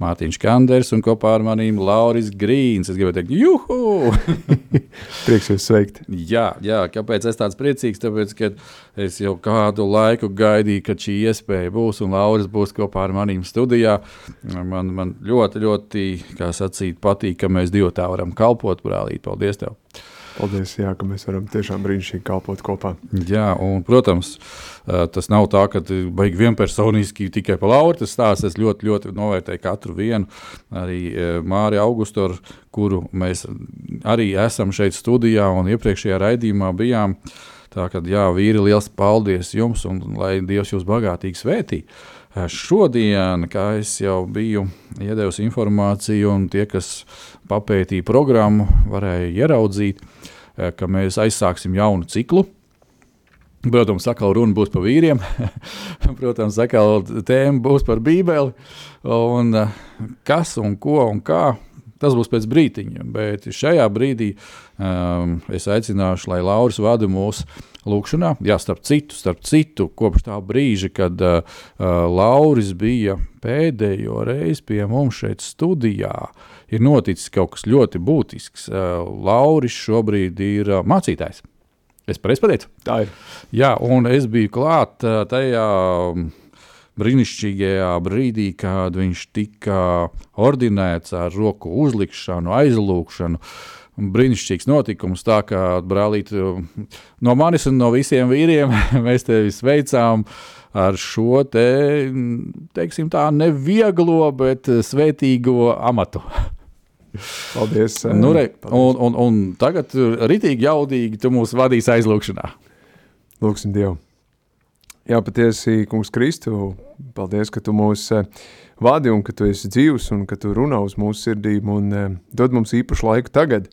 Mārtiņš Kanders un kopā ar maniem Lauris Grīns. Es gribēju teikt, juhu! Prieks jūs sveikt. jā, jā, kāpēc es tāds priecīgs? Tāpēc, ka es jau kādu laiku gaidīju, kad šī iespēja būs un Lauris būs kopā ar maniem studijā. Man, man ļoti, ļoti, kā sacīt, patīk, ka mēs divi tā varam kalpot, brālīt. Paldies tev! Paldies, jā, ka mēs varam tiešām brīnišķīgi kalpot kopā. Jā, un, protams, tas nav tā, ka baigi vienpersoniski tikai par Lauru tas stāsts. Es ļoti, ļoti novērtēju katru vienu. Arī Māriju Augustu, ar kuru mēs arī esam šeit studijā un iepriekšējā raidījumā bijām. Tā kā jā, vīri, liels paldies jums un lai Dievs jūs bagātīgi svētī. Šodien, kā jau biju iedevis informāciju, un tie, kas papētīja programmu, varēja ieraudzīt, ka mēs aizsāksim jaunu ciklu. Protams, atkal runa būs par vīriem. Protams, atkal tēma būs par Bībeli. Un kas un ko un kā Tas būs pēc brīdiņa, bet šajā brīdī um, es aicināšu, lai Lauris vada mūsu lūkšanā. Jā, starp citu, starp citu, kopš tā brīža, kad uh, uh, Lauris bija pēdējo reizi pie mums šeit studijā, ir noticis kaut kas ļoti būtisks. Uh, Lauris šobrīd ir uh, mācītājs. Es pareizi pateicu? Tā ir. Jā, un es biju klāt uh, tajā. Um, brīnišķīgajā brīdī, kad viņš tika ordinēts ar roku uzlikšanu, aizlūgšanu. Brīnišķīgs notikums, tā kā brālīt, no manis un no visiem vīriem mēs tevi sveicām ar šo te, teiksim tā, nevieglo, bet svētīgo amatu. Paldies. Nu, re, un, un, un tagad ritīgi jaudīgi tu mūs vadīs aizlūgšanā. Lūksim Dievu. Jā, patiesi, Kungs Kristu, paldies, ka tu mūs eh, vadi un ka tu esi dzīvs un ka tu runā uz mūsu sirdīm un eh, dod mums īpašu laiku tagad,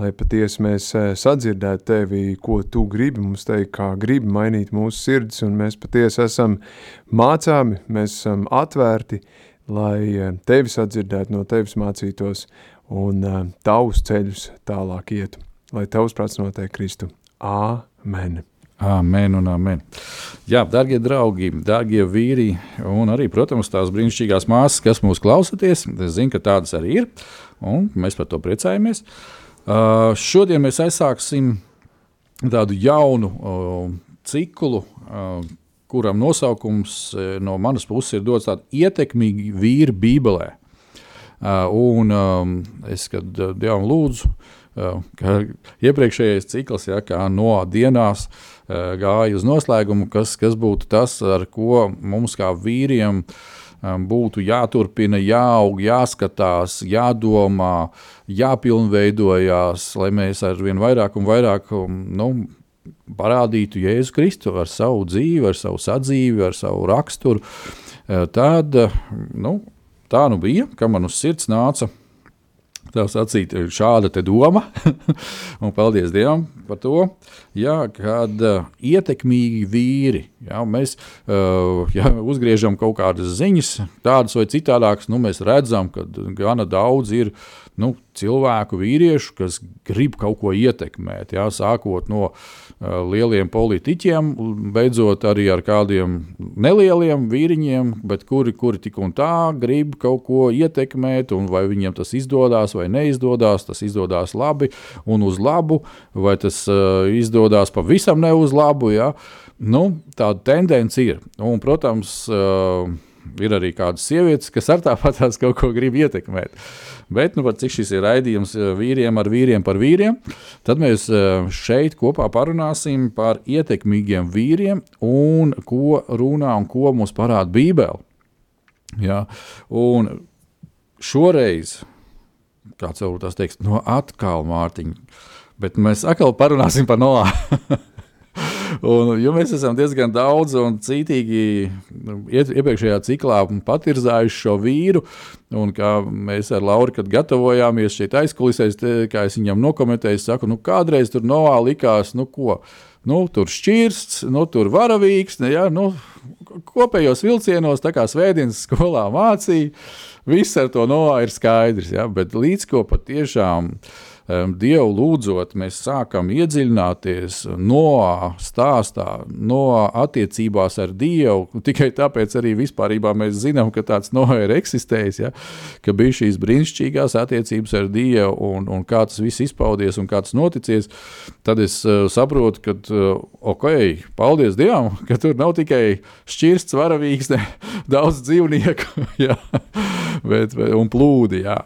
lai patiesi mēs eh, sadzirdētu tevi, ko tu gribi mums teikt, kā gribi mainīt mūsu sirds un mēs patiesi esam mācāmi, mēs esam atvērti, lai tevi sadzirdētu, no tevis mācītos un tavus ceļus tālāk ietu. Lai tavs prāts notiek Kristu. Āmen. Amen un amen. Jā, darbie draugi, darbie vīri, un arī, protams, tās brīnišķīgās māsas, kas mūs klausāties. Es zinu, ka tādas arī ir, un mēs par to priecājamies. Uh, šodien mēs aizsāksim tādu jaunu uh, ciklu, uh, kuram nosaukums no manas puses ir dots tāds ietekmīgi vīri Bībelē. Uh, un um, es, kad uh, Dievam lūdzu, uh, iepriekšējais cikls, ja, kā no dienās, Eh, gāja uz noslēgumu, kas, kas būtu tas, ar ko mums kā vīriem um, būtu jāturpina, jāaug, jāskatās, jādomā, jāpilnveidojās, lai mēs ar vien vairāk un vairāk um, nu, parādītu Jēzu Kristu ar savu dzīvi, ar savu sadzīvi, ar savu raksturu. Eh, tad nu, tā nu bija, ka man uz sirds nāca tā sacīt, šāda doma, un paldies Dievam par to, jā, kad uh, ietekmīgi vīri, jā, mēs uh, jā, uzgriežam kaut kādas ziņas, tādas vai citādākas, nu, mēs redzam, ka gana daudz ir nu, cilvēku, vīriešu, kas grib kaut ko ietekmēt. Jā, sākot no uh, lieliem politiķiem, beidzot arī ar kādiem nelieliem vīriņiem, kuri, kuri tik un tā grib kaut ko ietekmēt, un vai viņiem tas izdodas vai neizdodas, tas izdodas labi un uz labu, vai tas uh, izdodas pavisam ne uz labu. Jā. Nu, tāda tendence ir. Un, protams, uh, ir arī kādas sievietes, kas ar tāpat tās kaut ko grib ietekmēt. Bet, nu, cik šis ir raidījums uh, vīriem ar vīriem par vīriem, tad mēs uh, šeit kopā parunāsim par ietekmīgiem vīriem un ko runā un ko mums parāda Bībele. Ja? Un šoreiz, kāds varbūt tās teiks, no atkal Mārtiņa, bet mēs atkal parunāsim par Noā. Un, jo mēs esam diezgan daudz un cītīgi nu, iepriekšējā ciklā patirzājuši šo vīru, un kā mēs ar Lauru, gatavojāmies šeit aizkulisēs, te, kā es viņam nokomentēju, saku, nu kādreiz tur novā likās, nu ko, nu tur šķirsts, nu tur varavīgs, ja, nu, kopējos vilcienos, tā kā svētdienas skolā mācīja, viss ar to novā ir skaidrs, ja, bet līdz ko patiešām tiešām Dievu lūdzot, mēs sākam iedziļināties no stāstā, no attiecībās ar Dievu. Tikai tāpēc arī vispār mēs zinām, ka tāds noha ir eksistējis, ja? ka bija šīs brīnišķīgās attiecības ar Dievu un, un kā tas viss izpaudies un kā tas noticies. Tad es uh, saprotu, ka, uh, ok, paldies Dievam, ka tur nav tikai šķirsts, varavīgs, ne, daudz dzīvnieku ja? bet, bet, un plūdi. Ja?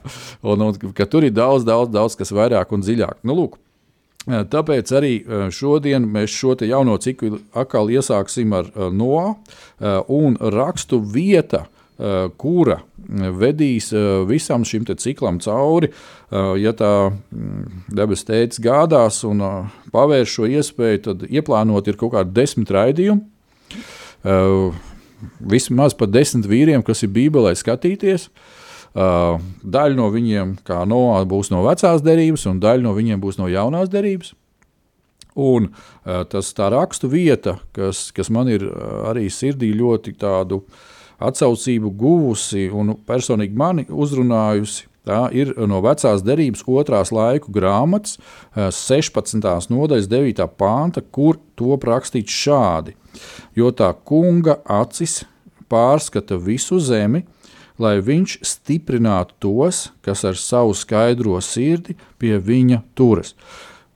Un, un, tur ir daudz, daudz, daudz kas vairāk vairāk un dziļāk. Nu, lūk, Tāpēc arī šodien mēs šo jauno ciklu atkal iesāksim ar no un rakstu vieta, kura vedīs visam šim ciklam cauri. Ja tā mm, debes teicis gādās un pavērš šo iespēju, tad ieplānot ir kaut kādi desmit raidījumi. Vismaz par desmit vīriem, kas ir Bībelē skatīties. Uh, daļa no viņiem, Noā, būs no vecās derības, un daļa no viņiem būs no jaunās derības. Un uh, tas tā rakstu vieta, kas, kas man ir uh, arī sirdī ļoti tādu atsaucību guvusi un personīgi mani uzrunājusi, tā ir no vecās derības otrās laiku grāmatas, 16. nodaļas 9. pānta, kur to rakstīts šādi. Jo tā kunga acis pārskata visu zemi, lai viņš stiprinātu tos, kas ar savu skaidro sirdi pie viņa turas.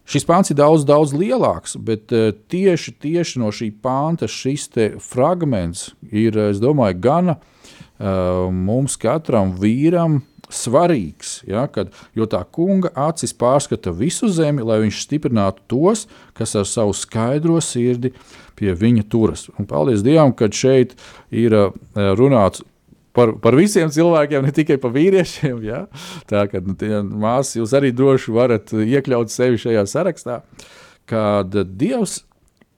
Šis pāns ir daudz, daudz lielāks, bet uh, tieši, tieši no šī pānta šis fragments ir, es domāju, gana uh, mums katram vīram svarīgs. Ja, kad, jo tā kunga acis pārskata visu zemi, lai viņš stiprinātu tos, kas ar savu skaidro sirdi pie viņa turas. Un paldies Dievam, ka šeit ir uh, runāts par, par visiem cilvēkiem, ne tikai par vīriešiem. Ja? Tā kā nu, māsas, jūs arī droši varat iekļaut sevi šajā sarakstā, kad Dievs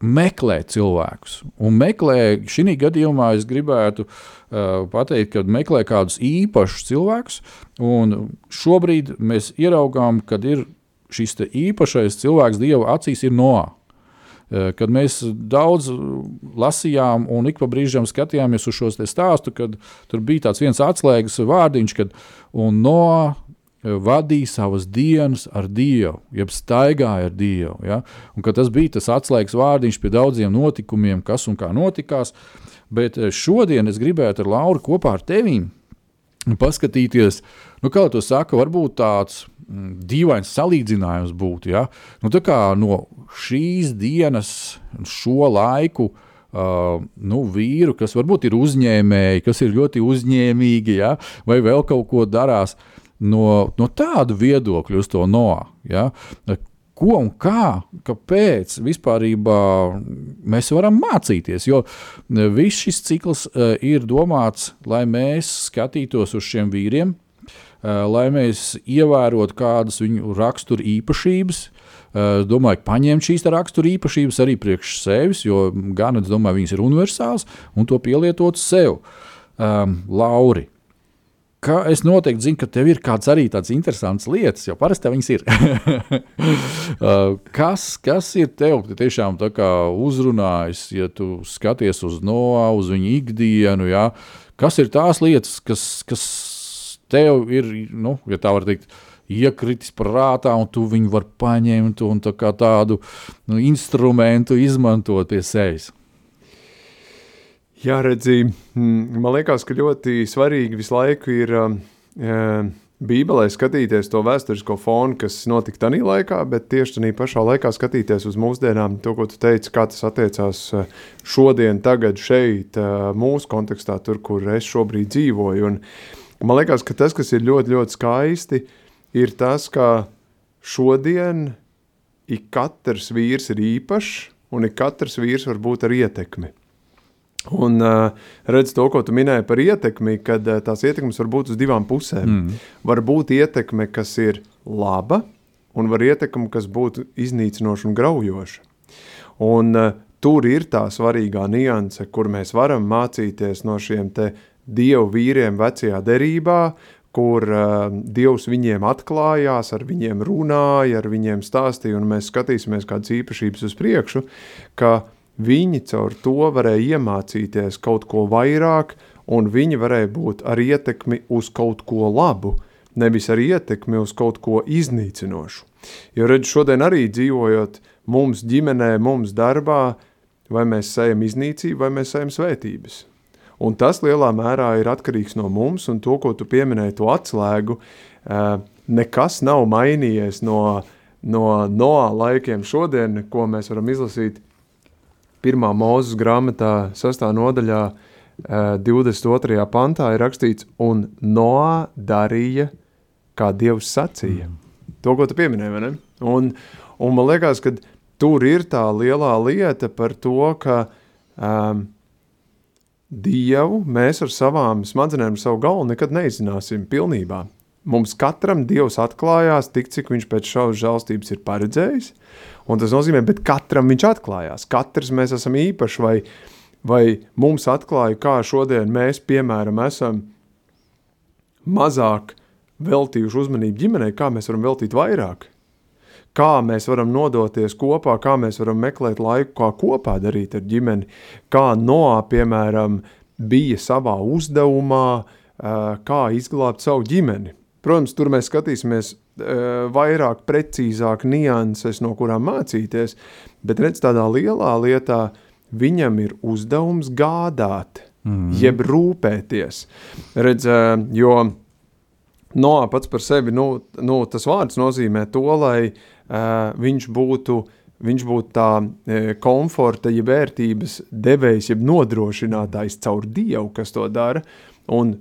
meklē cilvēkus. Un meklē, šī gadījumā es gribētu uh, pateikt, ka meklē kādus īpašus cilvēkus. Šobrīd mēs ieraugām, ka ir šis īpašais cilvēks Dieva acīs ir Noā. Eh, kad mēs daudz lasījām un ik pa brīžam skatījāmies uz šo stāstu, kad tur bija tāds viens atslēgas vārdiņš, kad no eh, vadīja savas dienas ar Dievu, jeb staigāja ar Dievu. Ja? Un, tas bija tas atslēgas vārdiņš pie daudziem notikumiem, kas un kā notikās. Bet eh, šodien es gribētu ar Lauru kopā ar tevīm paskatīties, nu, kā to saka, varbūt tāds dīvains salīdzinājums būtu. Ja? Nu, no šīs dienas, šo laiku. Uh, nu, vīru, kas varbūt ir uzņēmēji, kas ir ļoti uzņēmīgi, ja? vai vēl kaut ko darās, no, no tāda viedokļa uz to no. Ja? Ko un kā, kāpēc vispār mēs varam mācīties? Jo viss šis cikls ir domāts, lai mēs skatītos uz šiem vīriem, lai mēs ievērotu kādas viņu rakstura īpašības. Eh, es domāju, ka paņemt šīs rakstura īpašības arī priekš sevis, jo gan es domāju, viņas ir universālas un to pielietot sev. Um, Lauri, ka es noteikti zinu, ka tev ir kāds arī tāds interesants lietas, jo parasti viņas ir. uh, kas, kas ir tev tiešām uzrunājis, ja tu skaties uz Noā, uz viņu ikdienu? Ja? Kas ir tās lietas, kas, kas tev ir, nu, ja tā var teikt, iekritis prātā, un tu viņu vari paņemt un tā tādu nu, instrumentu izmantot pie sevis. Jā, redzi, mm, man liekas, ka ļoti svarīgi visu laiku ir uh, Bībelē skatīties to vēsturisko fonu, kas notika tajā laikā, bet tieši tajā pašā laikā skatīties uz mūsdienām, to, ko tu teici, kā tas attiecās eh, šodien, tagad, šeit, eh, mūsu kontekstā, tur, kur es šobrīd dzīvoju. Un man liekas, ka tas, kas ir ļoti, ļoti skaisti, ir tas, ka šodien ik katrs vīrs ir īpašs, un ik katrs vīrs var būt ar ietekmi. Un uh, redz to, ko tu minēji par ietekmi, kad uh, tās ietekmes var būt uz divām pusēm. Mm. Var būt ietekme, kas ir laba, un var ietekme, kas būtu iznīcinoša un graujoša. Un uh, tur ir tā svarīgā nianse, kur mēs varam mācīties no šiem te dievu vīriem vecajā derībā, kur uh, Dievs viņiem atklājās, ar viņiem runāja, ar viņiem stāstīja, un mēs skatīsimies kādas īpašības uz priekšu, ka Viņi caur to varēja iemācīties kaut ko vairāk, un viņi varēja būt ar ietekmi uz kaut ko labu, nevis ar ietekmi uz kaut ko iznīcinošu. Jo redz, šodien arī dzīvojot mums ģimenē, mums darbā, vai mēs sējam iznīcību, vai mēs sējam svētības. Un tas lielā mērā ir atkarīgs no mums, un to, ko tu pieminēji, to atslēgu, nekas nav mainījies no, no Noā laikiem šodien, ko mēs varam izlasīt pirmā mūzes grāmatā, 6. nodaļā, 22. Eh, pantā ir rakstīts, un Noā darīja, kā Dievs sacīja. Mm. To, ko tu pieminēji, vai ne? Un, un man liekas, ka tur ir tā lielā lieta par to, ka um, Dievu mēs ar savām smadzenēm, ar savu galvu nekad neizzināsim pilnībā. Mums katram Dievs atklājās tik, cik viņš pēc šausmas žēlstības ir paredzējis, Un tas nozīmē, ka katram viņš atklājās. Katrs mēs esam īpaši, vai, vai mums atklāja, kā šodien mēs, piemēram, esam mazāk veltījuši uzmanību ģimenei, kā mēs varam veltīt vairāk. Kā mēs varam nodoties kopā, kā mēs varam meklēt laiku, kā kopā darīt ar ģimeni, kā Noā, piemēram, bija savā uzdevumā, kā izglābt savu ģimeni. Protams, tur mēs skatīsimies vairāk, precīzāk nianses, no kurām mācīties, bet redz tādā lielā lietā, viņam ir uzdevums gādāt, mm. jeb rūpēties. Redz, jo Noā pats par sevi, nu, nu, tas vārds nozīmē to, lai uh, viņš būtu viņš būtu tā komforta, ja vērtības devējs, jeb nodrošinātājs caur Dievu, kas to dara, un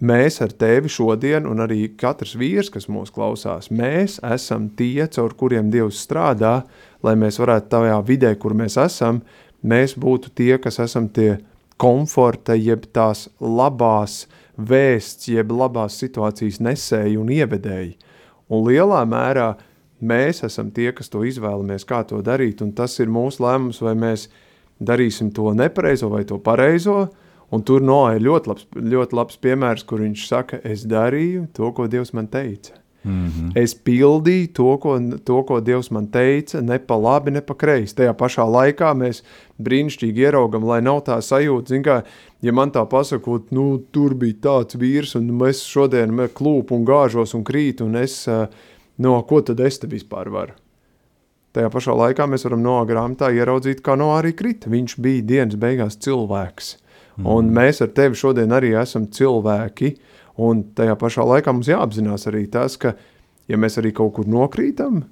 Mēs ar tevi šodien, un arī katrs vīrs, kas mūs klausās, mēs esam tie, caur kuriem Dievs strādā, lai mēs varētu tajā vidē, kur mēs esam, mēs būtu tie, kas esam tie komforta, jeb tās labās vēsts, jeb labās situācijas nesēji un ievedēji. Un lielā mērā mēs esam tie, kas to izvēlamies, kā to darīt, un tas ir mūsu lēmums, vai mēs darīsim to nepareizo vai to pareizo, Un tur Noā ir ļoti labs, ļoti labs piemērs, kur viņš saka, es darīju to, ko Dievs man teica. Mm -hmm. Es pildīju to ko, to, ko Dievs man teica, ne pa labi, ne pa kreisi. Tajā pašā laikā mēs brīnišķīgi ieraugam, lai nav tā sajūta, zin kā, ja man tā pasakot, nu, tur bija tāds vīrs, un mēs šodien klūp un gāžos un krīt, un es, no, ko tad es te vispār varu? Tajā pašā laikā mēs varam no grāmatā ieraudzīt, kā no arī krita. Viņš bija dienas beigās cilvēks. Mm. Un mēs ar tevi šodien arī esam cilvēki, un tajā pašā laikā mums jāapzinās arī tas, ka, ja mēs arī kaut kur nokrītam,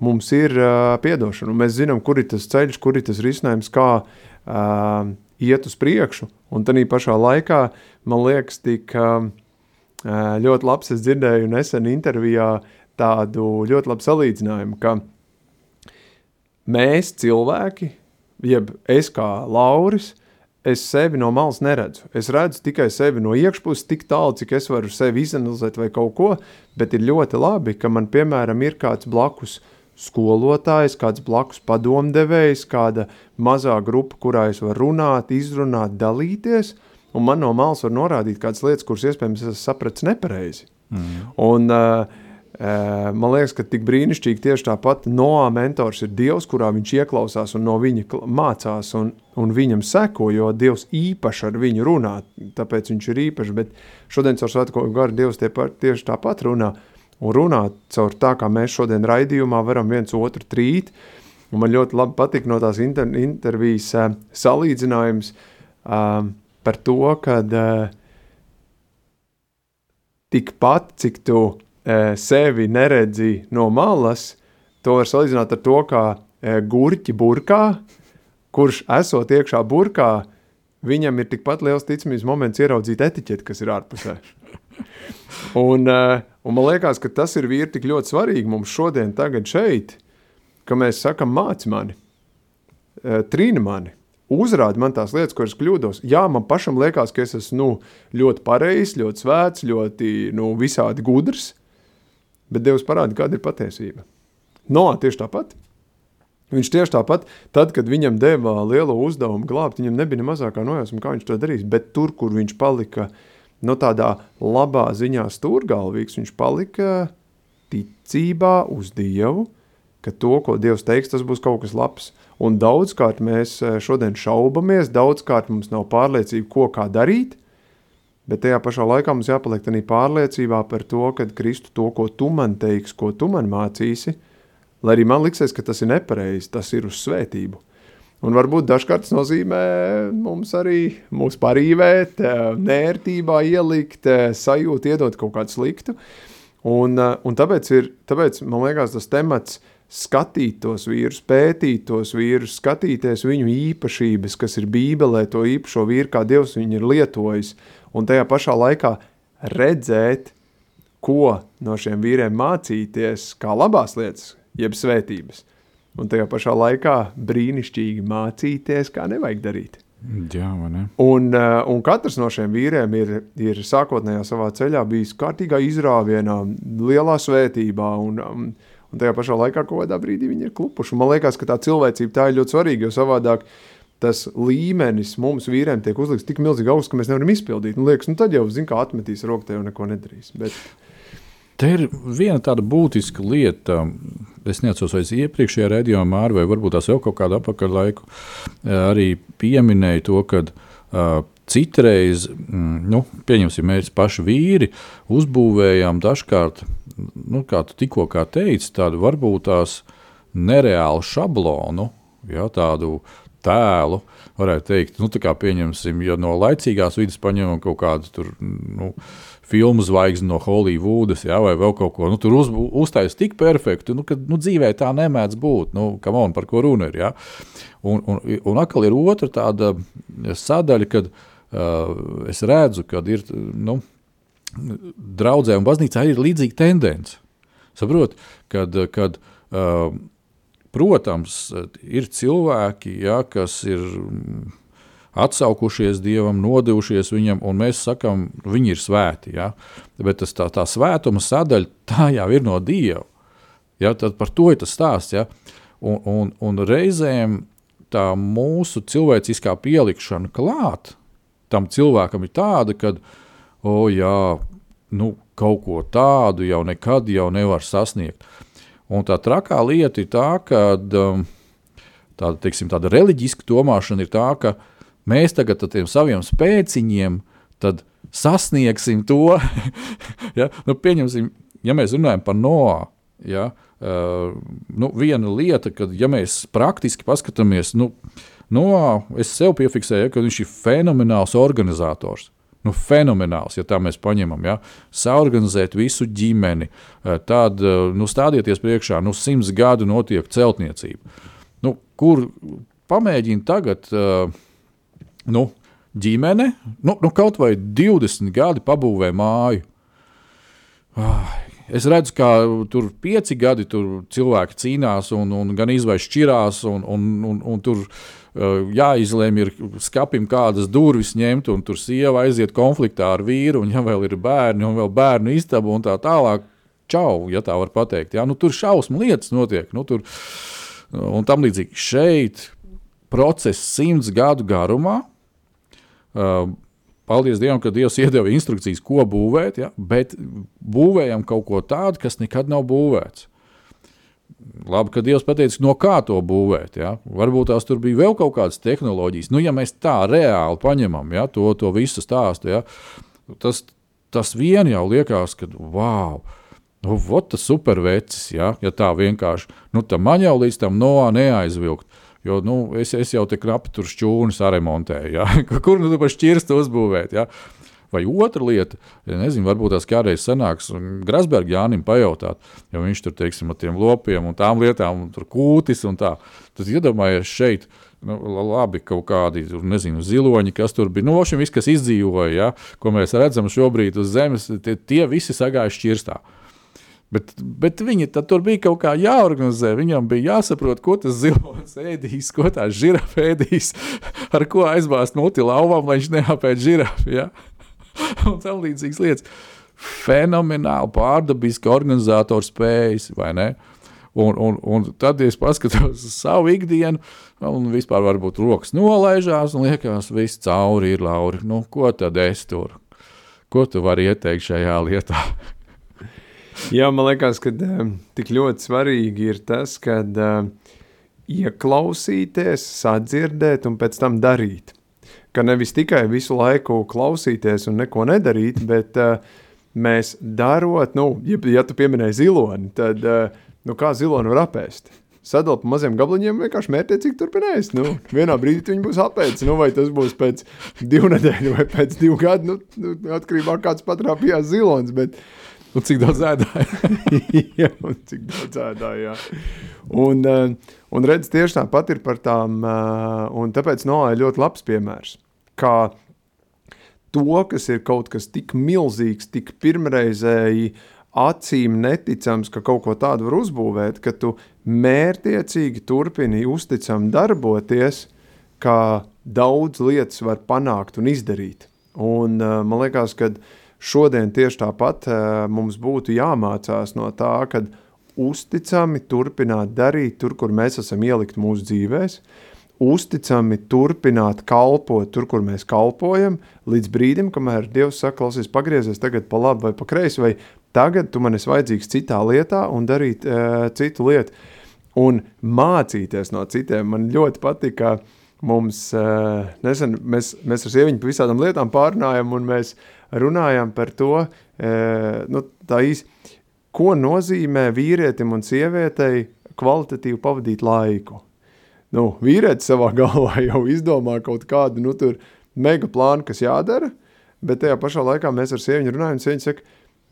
mums ir uh, piedošana, mēs zinām, kur ir tas ceļš, kur ir tas risinājums, kā uh, iet uz priekšu, un tādā pašā laikā, man liekas, tik uh, ļoti labs, es dzirdēju nesen intervijā tādu ļoti labu salīdzinājumu, ka mēs cilvēki, jeb es kā Lauris, uh, es sevi no malas neredzu. Es redzu tikai sevi no iekšpuses, tik tālu, cik es varu sevi izanalizēt vai kaut ko, bet ir ļoti labi, ka man, piemēram, ir kāds blakus skolotājs, kāds blakus padomdevējs, kāda mazā grupa, kurā es varu runāt, izrunāt, dalīties, un man no malas var norādīt kādas lietas, kuras iespējams es sapratu nepareizi. Mm. Un, uh, Man liekas, ka tik brīnišķīgi tieši tāpat Noā mentors ir Dievs, kurā viņš ieklausās un no viņa mācās un, un viņam seko, jo Dievs īpaši ar viņu runā, tāpēc viņš ir īpašs, bet šodien caur svētko garu Dievs tie par, tieši tāpat runā un runā caur tā, kā mēs šodien raidījumā varam viens otru trīt, un man ļoti labi patika no tās inter, intervijas uh, salīdzinājums uh, par to, kad uh, tikpat, cik tu e, sevi neredzi no malas, to var salīdzināt ar to, kā e, gurķi burkā, kurš esot iekšā burkā, viņam ir tikpat liels ticamības moments ieraudzīt etiķeti, kas ir ārpusē. Un, uh, un man liekas, ka tas ir vīri tik ļoti svarīgi mums šodien, tagad šeit, ka mēs sakam māci mani, uh, trīni mani, uzrādi man tās lietas, kuras kļūdos. Jā, man pašam liekas, ka es esmu nu, ļoti pareizs, ļoti svēts, ļoti nu, visādi gudrs, bet Dievs parāda, kāda ir patiesība. No, tieši tāpat. Viņš tieši tāpat, tad, kad viņam deva lielo uzdevumu glābt, viņam nebija ne mazākā nojausma, kā viņš to darīs, bet tur, kur viņš palika uh, no nu, tādā labā ziņā stūrgalvīgs, viņš palika ticībā uz Dievu, ka to, ko Dievs teiks, tas būs kaut kas labs. Un daudzkārt mēs eh, šodien šaubamies, daudzkārt mums nav pārliecība, ko kā darīt, bet tajā pašā laikā mums jāpaliek tādā pārliecībā par to, ka Kristu to, ko tu man teiksi, ko tu man mācīsi, lai arī man liksies, ka tas ir nepareizi, tas ir uz svētību. Un varbūt dažkārt tas nozīmē mums arī mūsu parīvēt, eh, nērtībā ielikt, eh, sajūtu, iedot kaut kādu sliktu. Un, eh, un tāpēc, ir, tāpēc man liekas, tas temats skatīt tos vīrus, pētīt tos vīrus, skatīties viņu īpašības, kas ir Bībelē, to īpašo vīru, kā Dievs viņu ir lietojis, un tajā pašā laikā redzēt, ko no šiem vīriem mācīties, kā labās lietas, jeb svētības un tajā pašā laikā brīnišķīgi mācīties, kā nevajag darīt. Jā, ne? un, uh, un katrs no šiem vīriem ir, ir sākotnējā savā ceļā bijis kārtīgā izrāvienā, lielā svētībā, un, um, un tajā pašā laikā kaut kādā brīdī viņi ir klupuši. Man liekas, ka tā cilvēcība tā ir ļoti svarīga, jo savādāk tas līmenis mums vīriem tiek uzlikts tik milzīgi augsts, ka mēs nevaram izpildīt. Un liekas, nu tad jau, zin kā, atmetīs roku tev un neko nedarīs. Bet... Te ir viena tāda būtiska lieta. Es neatceros, vai iepriekšējā redzējumā, vai varbūt tās vēl kaut kādu apakaļ laiku, arī pieminēja to, ka uh, citreiz, mm, nu, pieņemsim, mēs paši vīri uzbūvējām dažkārt, nu, kā tu tikko teici, tādu varbūt tās nereālu šablonu, ja, tādu tēlu, varētu teikt, nu, tā kā pieņemsim, ja no laicīgās vidas paņemam kaut kādu tur, nu, filmu zvaigzni no Hollywoodas, ja, vai vēl kaut ko. Nu, tur uz, uztaisīs tik perfektu, nu, ka nu, dzīvē tā nemēdz būt. Nu, on, par ko runa ir? Ja? Un, un, un atkal ir otra tāda sadaļa, kad uh, es redzu, ka ir nu, draudzē un baznīcā ir līdzīga tendence. Saprot, kad, kad uh, protams, ir cilvēki, ja, kas ir atsaukušies Dievam, nodevušies Viņam, un mēs sakām, viņi ir svēti. Ja? Bet tas, tā, tā svētuma sadaļa tā jau ir no Dieva. Ja? Tad par to ir tas stāsts. Ja? Un, un, un reizēm tā mūsu cilvēciskā pielikšana klāt tam cilvēkam ir tāda, ka, oh, jā, nu, kaut ko tādu jau nekad jau nevar sasniegt. Un tā trakā lieta ir tā, ka um, tāda, teiksim, tāda reliģiska domāšana ir tā, ka uh, mēs tagad ar tiem saviem spēciņiem sasniegsim to. ja? nu, pieņemsim, ja mēs runājam par Noā. Ja? Uh, nu, viena lieta, kad ja mēs praktiski paskatāmies, nu, Noā, es sev piefiksēju, ka viņš ir fenomenāls organizators. Nu, fenomenāls, ja tā mēs paņemam. Ja? Saorganizēt visu ģimeni, tad nu, stādieties priekšā, nu, simts gadu notiek celtniecība. Nu, kur pamēģina tagad uh, nu, ģimene, nu, nu, kaut vai 20 gadi pabūvē māju. Es redzu, ka tur pieci gadi tur cilvēki cīnās un, un gan izvairs šķirās, un, un, un, un tur uh, jāizlēm ir skapim kādas durvis ņemt, un tur sieva aiziet konfliktā ar vīru, un ja vēl ir bērni, un vēl bērnu istaba un tā tālāk. Čau, ja tā var teikt. Ja? Nu, tur šausmu lietas notiek. Nu, tur, un tam līdzīgi šeit process simts gadu garumā. Uh, paldies Dievam, ka Dievs iedeva instrukcijas, ko būvēt, ja? bet būvējam kaut ko tādu, kas nekad nav būvēts. Labi, ka Dievs pateica, no kā to būvēt. Ja? Varbūt tās tur bija vēl kaut kādas tehnoloģijas. Nu, ja mēs tā reāli paņemam ja? to, to visu stāstu, ja? tas, tas vien jau liekas, ka wow! Nu, tas ir supervecis, ja? ja tā vienkārši. Nu, man jau līdz tam no neaizvilkt. Jo nu, es, es jau te knapi tur šķūnu saremontēju. Ja? Kur nu tu pa šķirstu uzbūvēt? Ja? Vai otra lieta, ja nezinu, varbūt tās kādreiz sanāks Grasberga Jānim pajautāt, ja viņš tur, teiksim, ar tiem lopiem un tām lietām, un tur kūtis un tā. Tad iedomājies šeit, nu, labi, kaut kādi, nezinu, ziloņi, kas tur bija. Nu, šim viss, kas izdzīvoja, ja, ko mēs redzam šobrīd uz zemes, tie, tie visi sagāja šķirstā. Bet, bet viņi tur bija kaut kā jāorganizē. Viņam bija jāsaprot, ko tas zilonis ēdīs, ko tā žirafa ēdīs, ar ko aizbāzt muti lauvam, lai viņš neapēd žirafu. Ja? Un tam līdzīgas lietas. Fenomenāli pārdabiski organizatora spējas, vai ne? Un, un, un tad, es paskatos uz savu ikdienu, un vispār varbūt rokas nolaižās, un liekas, viss cauri ir lauri. Nu, ko tad es tur? Ko tu vari ieteikt šajā lietā? Jā, man liekas, ka uh, tik ļoti svarīgi ir tas, ka ieklausīties, sadzirdēt un pēc tam darīt. Ka nevis tikai visu laiku klausīties un neko nedarīt, bet uh, mēs darot, nu, ja, ja tu pieminēji ziloni, tad nu, kā ziloni var apēst? sadalīt pa maziem gabaliņiem, vienkārši mērķiecīgi turpinājis. Nu, vienā brīdī viņi būs apēdis, nu, vai tas būs pēc divu nedēļu vai pēc divu gadu, nu, nu atkarībā no kāds patrāpījās zilons. Bet, Un cik daudz ēdāja? jā, un cik daudz ēdāja. Un, un redz, tieši tāpat ir par tām, eh, un tāpēc Noā ir ļoti labs piemērs. Kā to, kas ir kaut kas tik milzīgs, tik pirmreizēji acīm neticams, ka kaut ko tādu var uzbūvēt, ka tu mērtiecīgi turpini uzticam darboties, kā daudz lietas var panākt un izdarīt. Un eh, man liekas, ka šodien tieši tāpat eh, mums būtu jāmācās no tā, ka uzticami turpināt darīt tur, kur mēs esam ielikt mūsu dzīvēs, uzticami turpināt kalpot tur, kur mēs kalpojam, līdz brīdim, kamēr Dievs saka, klausies, pagriezies tagad pa labi vai pa kreisi, vai tagad tu man esi vajadzīgs citā lietā un darīt uh, citu lietu. Un mācīties no citiem. Man ļoti patika, mums, uh, nesen, mēs, mēs ar sieviņu par visādām lietām pārunājam, un mēs runājām par to, e, nu, īsi, ko nozīmē vīrietim un sievietei kvalitatīvi pavadīt laiku. Nu, vīrietis savā galvā jau izdomā kaut kādu nu, mega plānu, kas jādara, bet tajā pašā laikā mēs ar sieviņu runājam, un sieviņa saka,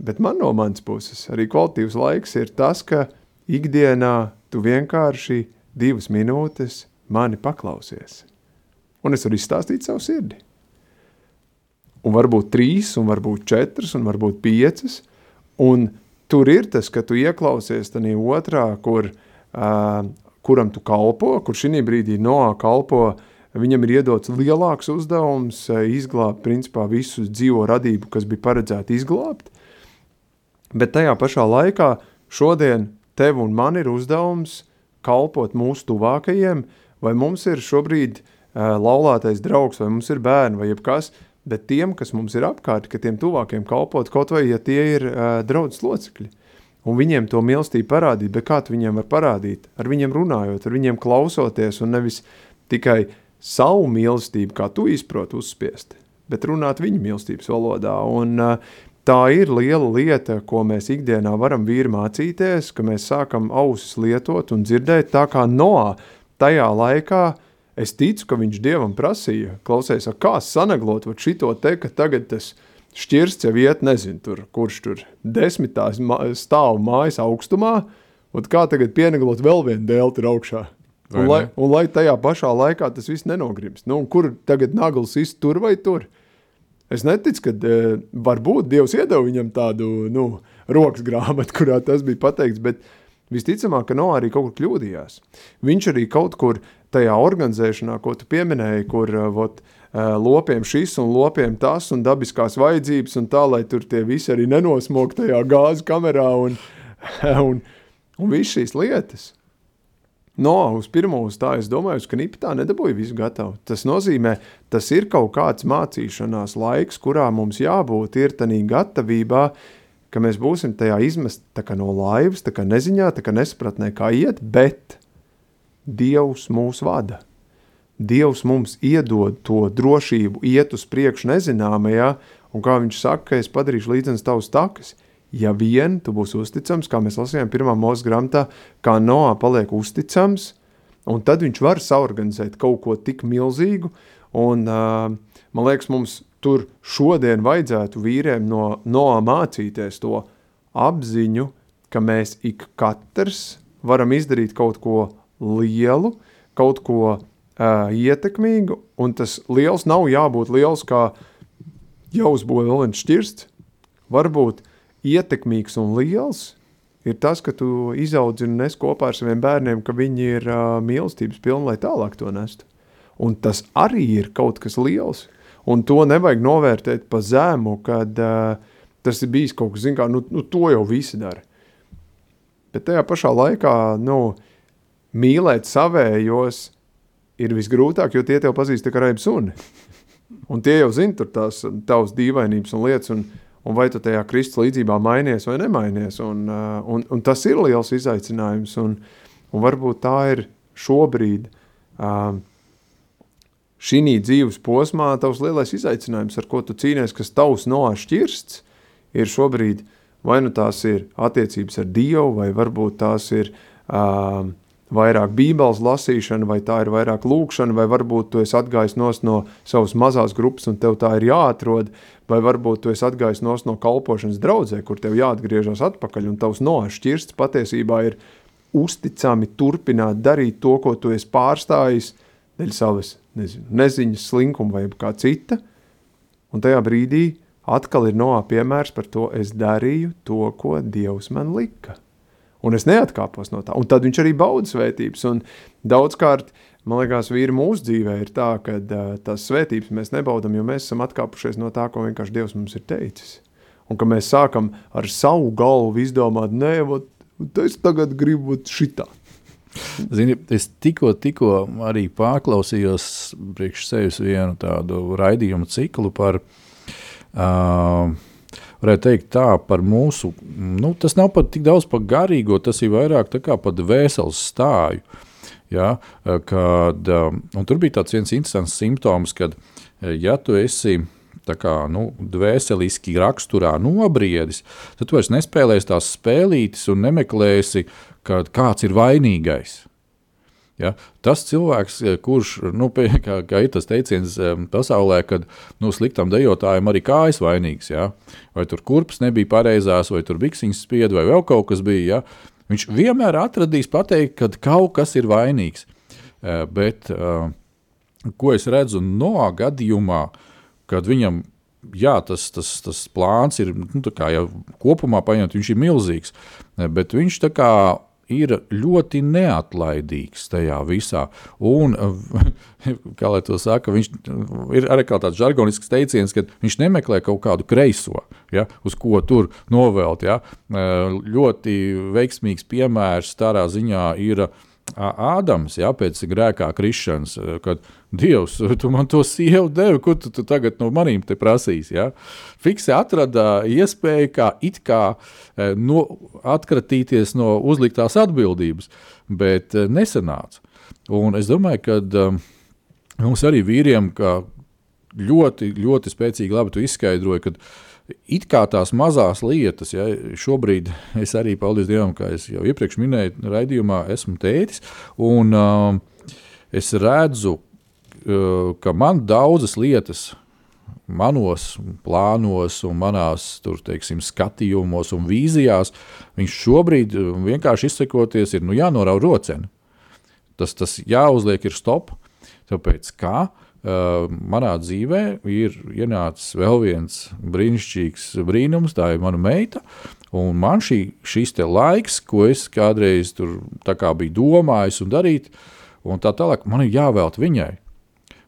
bet man no manas puses arī kvalitīvs laiks ir tas, ka ikdienā tu vienkārši divas minūtes mani paklausies. Un es varu izstāstīt savu sirdi un varbūt trīs, un varbūt četras, un varbūt piecas. Un tur ir tas, ka tu ieklausies tajā otrā, kur, uh, kuram tu kalpo, kur šī brīdī Noā kalpo. Viņam ir iedots lielāks uzdevums izglābt principā, visu dzīvo radību, kas bija paredzēta izglābt. Bet tajā pašā laikā šodien tev un man ir uzdevums kalpot mūsu tuvākajiem, vai mums ir šobrīd uh, laulātais draugs, vai mums ir bērni, vai jebkas, bet tiem, kas mums ir apkārt, ka tiem tuvākiem kalpot, kaut vai ja tie ir uh, draudzes locekļi. Un viņiem to mīlestību parādīt, bet kā tu viņiem var parādīt? Ar viņiem runājot, ar viņiem klausoties, un nevis tikai savu mīlestību, kā tu izproti, uzspiest, bet runāt viņu mīlestības valodā. Un, uh, tā ir liela lieta, ko mēs ikdienā varam vīri mācīties, ka mēs sākam ausis lietot un dzirdēt tā kā Noā tajā laikā Es ticu, ka viņš dievam prasīja, klausies, kā sanaglot šito te, ka tagad tas šķirsts jau iet, nezinu, tur, kurš tur desmitā stāv mājas augstumā, un kā tagad pieneglot vēl vienu dēlti ir augšā. Un lai, un lai tajā pašā laikā tas viss nenogrims. Nu, kur tagad nagls ir tur vai tur? Es neticu, ka e, varbūt Dievs iedeva viņam tādu nu, rokas grāmatu, kurā tas bija pateikts, bet visticamāk, ka no arī kaut kur kļūdījās. Viņš arī kaut kur tajā organizēšanā, ko tu pieminēji, kur uh, vot, uh, lopiem šis un lopiem tas un dabiskās vajadzības un tā, lai tur tie visi arī nenosmok tajā gāzes kamerā un, un, un viss šīs lietas. No, uz pirmo uz tā es domāju, ka Nipitā nedabūja visu gatavu. Tas nozīmē, tas ir kaut kāds mācīšanās laiks, kurā mums jābūt ir tanī gatavībā, ka mēs būsim tajā izmest tā kā no laivas, tā kā neziņā, tā kā nespratnē, kā iet, bet Dievs mūs vada. Dievs mums iedod to drošību, iet uz priekšu nezināmajā, un kā viņš saka, ka es padarīšu līdzenas tavus takas. Ja vien tu būsi uzticams, kā mēs lasījām pirmā mūsu grāmatā, kā Noā paliek uzticams, un tad viņš var saorganizēt kaut ko tik milzīgu, un uh, man liekas, mums tur šodien vajadzētu vīriem no, no mācīties to apziņu, ka mēs ik katrs varam izdarīt kaut ko lielu, kaut ko uh, ietekmīgu, un tas liels nav jābūt liels kā jāuzbūvē vēl viens šķirsts, varbūt ietekmīgs un liels ir tas, ka tu izaudzini nes kopā ar saviem bērniem, ka viņi ir uh, mīlestības pilni, lai tālāk to nestu. Un tas arī ir kaut kas liels, un to nevajag novērtēt pa zēmu, kad uh, tas ir bijis kaut kas, zin kā, nu, nu to jau visi dara. Bet tajā pašā laikā, nu, mīlēt savējos ir visgrūtāk, jo tie tev pazīst tikai raibu suni. Un tie jau zina tur tās tavas dīvainības un lietas, un, un vai tu tajā Kristus līdzībā mainies vai nemainies. Un, uh, un, un tas ir liels izaicinājums, un, un varbūt tā ir šobrīd uh, šī dzīves posmā tavs lielais izaicinājums, ar ko tu cīnies, kas tavs nošķirsts, ir šobrīd vai nu tās ir attiecības ar Dievu, vai varbūt tās ir uh, vairāk bībeles lasīšana, vai tā ir vairāk lūkšana, vai varbūt tu esi atgājis no savas mazās grupas un tev tā ir jāatrod, vai varbūt tu esi atgājis no kalpošanas draudzē, kur tev jāatgriežas atpakaļ, un tavs nošķirsts patiesībā ir uzticami turpināt darīt to, ko tu esi pārstājis, dēļ savas nezinu, neziņas, slinkuma vai kā cita, un tajā brīdī atkal ir noā piemērs par to, es darīju to, ko Dievs man lika un es neatkāpos no tā. Un tad viņš arī bauda svētības. Un daudzkārt, man liekas, vīri mūsu dzīvē ir tā, ka uh, tās svētības mēs nebaudam, jo mēs esam atkāpušies no tā, ko vienkārši Dievs mums ir teicis. Un ka mēs sākam ar savu galvu izdomāt, nē, vat, es tagad gribu šitā. Zini, es tikko, tikko arī pārklausījos priekš sevis vienu tādu raidījumu ciklu par uh, varētu teikt tā par mūsu, nu, tas nav pat tik daudz par garīgo, tas ir vairāk tā kā par vēsels stāju. Ja, kad, un tur bija tāds viens interesants simptoms, kad, ja tu esi kā nu, dvēseliski raksturā nobriedis, tad tu vairs nespēlēsi tās spēlītes un nemeklēsi, kāds ir vainīgais. Ja? Tas cilvēks, eh, kurš, nu, kā, kā ir tas teiciens eh, pasaulē, kad nu, sliktam dejotājam arī kājas vainīgs, ja? vai tur kurpes nebija pareizās, vai tur biksiņas spieda, vai vēl kaut kas bija. Ja? Viņš vienmēr atradīs pateikt, ka kaut kas ir vainīgs. Eh, bet ko es redzu no gadījumā, kad viņam jā, tas, tas, tas plāns ir nu, jau kopumā paņemt, viņš ir milzīgs. Bet viņš tā kā ir ļoti neatlaidīgs tajā visā. Un, kā lai to saka, viņš ir arī tāds žargonisks teiciens, ka viņš nemeklē kaut kādu kreiso, ja, uz ko tur novelt. Ja. Ļoti veiksmīgs piemērs tādā ziņā ir Ādams, ja, pēc grēkā krišanas, kad Dievs, tu man to sievu devi, ko tu, tu tagad no manīm te prasīsi. Ja? Fiksi atrada iespēju, kā it kā no, atkratīties no uzliktās atbildības, bet nesanāca. Un es domāju, ka um, mums arī vīriem ļoti, ļoti spēcīgi labi izskaidroja, ka it kā tās mazās lietas, ja šobrīd es arī, paldies Dievam, kā jau iepriekš minēju, raidījumā esmu tētis, un uh, es redzu, ka man daudzas lietas manos plānos un manās tur, teiksim, skatījumos un vīzijās, viņš šobrīd vienkārši izsakoties ir nu, jānorauj roceni. Tas, tas jāuzliek ir stop, tāpēc kā uh, manā dzīvē ir ienācis vēl viens brīnišķīgs brīnums, tā ir mana meita. Un man šī, šis laiks, ko es kādreiz tur biju domājis un darīt, un tā tālāk, man ir jāvēlt viņai.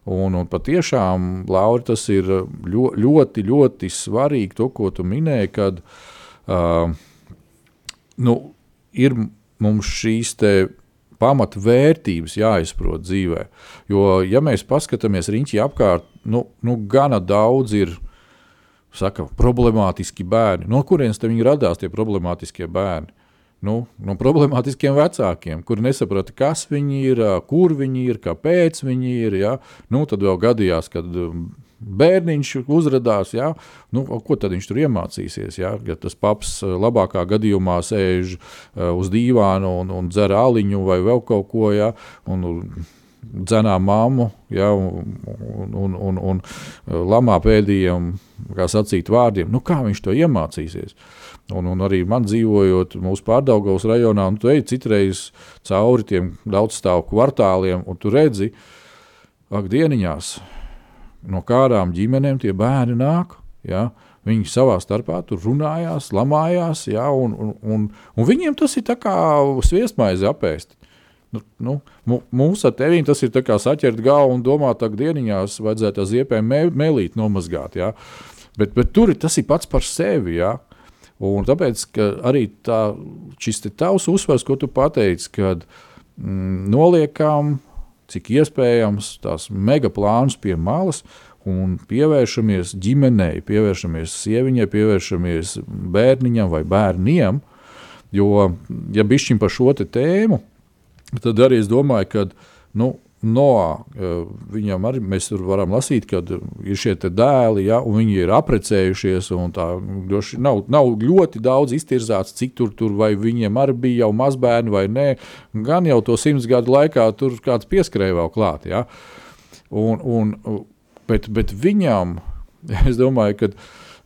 Un, un patiešām, Laura, tas ir ļoti, ļoti svarīgi, to, ko tu minēji, kad uh, nu, ir mums šīs pamatvērtības jāizprot dzīvē. Jo, ja mēs paskatāmies riņķī apkārt, nu, nu gana daudz ir saka, problemātiski bērni. No kurienes viņi radās, tie problemātiskie bērni? Nu, no problemātiskiem vecākiem, kuri nesaprata, kas viņi ir, kur viņi ir, kāpēc viņi ir. Ja? Nu, tad vēl gadījās, kad bērniņš uzrādās, ja? nu, ko tad viņš tur iemācīsies. Ja, ja tas paps labākā gadījumā sēž uz dīvāna un, un dzer aliņu vai vēl kaut ko. Ja? Un, dzenām mammu, ja, un, un, un, un lamā pēdējiem, sacīt, vārdiem. Nu, kā viņš to iemācīsies? Un, un arī man dzīvojot mūsu pārdaugos rajonā, un tu ej citreiz cauri tiem daudzstāvu kvartāliem, un tu redzi, ak, dieniņās, no kādām ģimenēm tie bērni nāk. Ja? Viņi savā starpā tur runājās, lamājās, ja? un, un, un, un viņiem tas ir kā sviestmaize apēst. Nu, nu, mums ar tevi tas ir saķert galvu un domāt, ka dieniņās vajadzētu ar ziepēm mē, mēlīt nomazgāt. Ja? Bet, bet tur tas ir pats par sevi. Ja? Un tāpēc arī tā, šis tavs uzsvars, ko tu pateici, kad mm, noliekam, cik iespējams, tās megaplānus pie malas un pievēršamies ģimenei, pievēršamies sieviņai, pievēršamies bērniņam vai bērniem. Jo, ja bišķiņ par šo tēmu, tad arī es domāju, ka nu, Noā, viņam arī mēs varam lasīt, ka ir šie dēli, ja, un viņi ir apprecējušies. Tā, nav, nav ļoti daudz iztirzāts, cik tur, tur vai viņiem arī bija jau mazbērni vai nē. Gan jau to simts gadu laikā tur kāds pieskrēja vēl klāt. Ja. Un, un, bet, bet viņam, es domāju, ka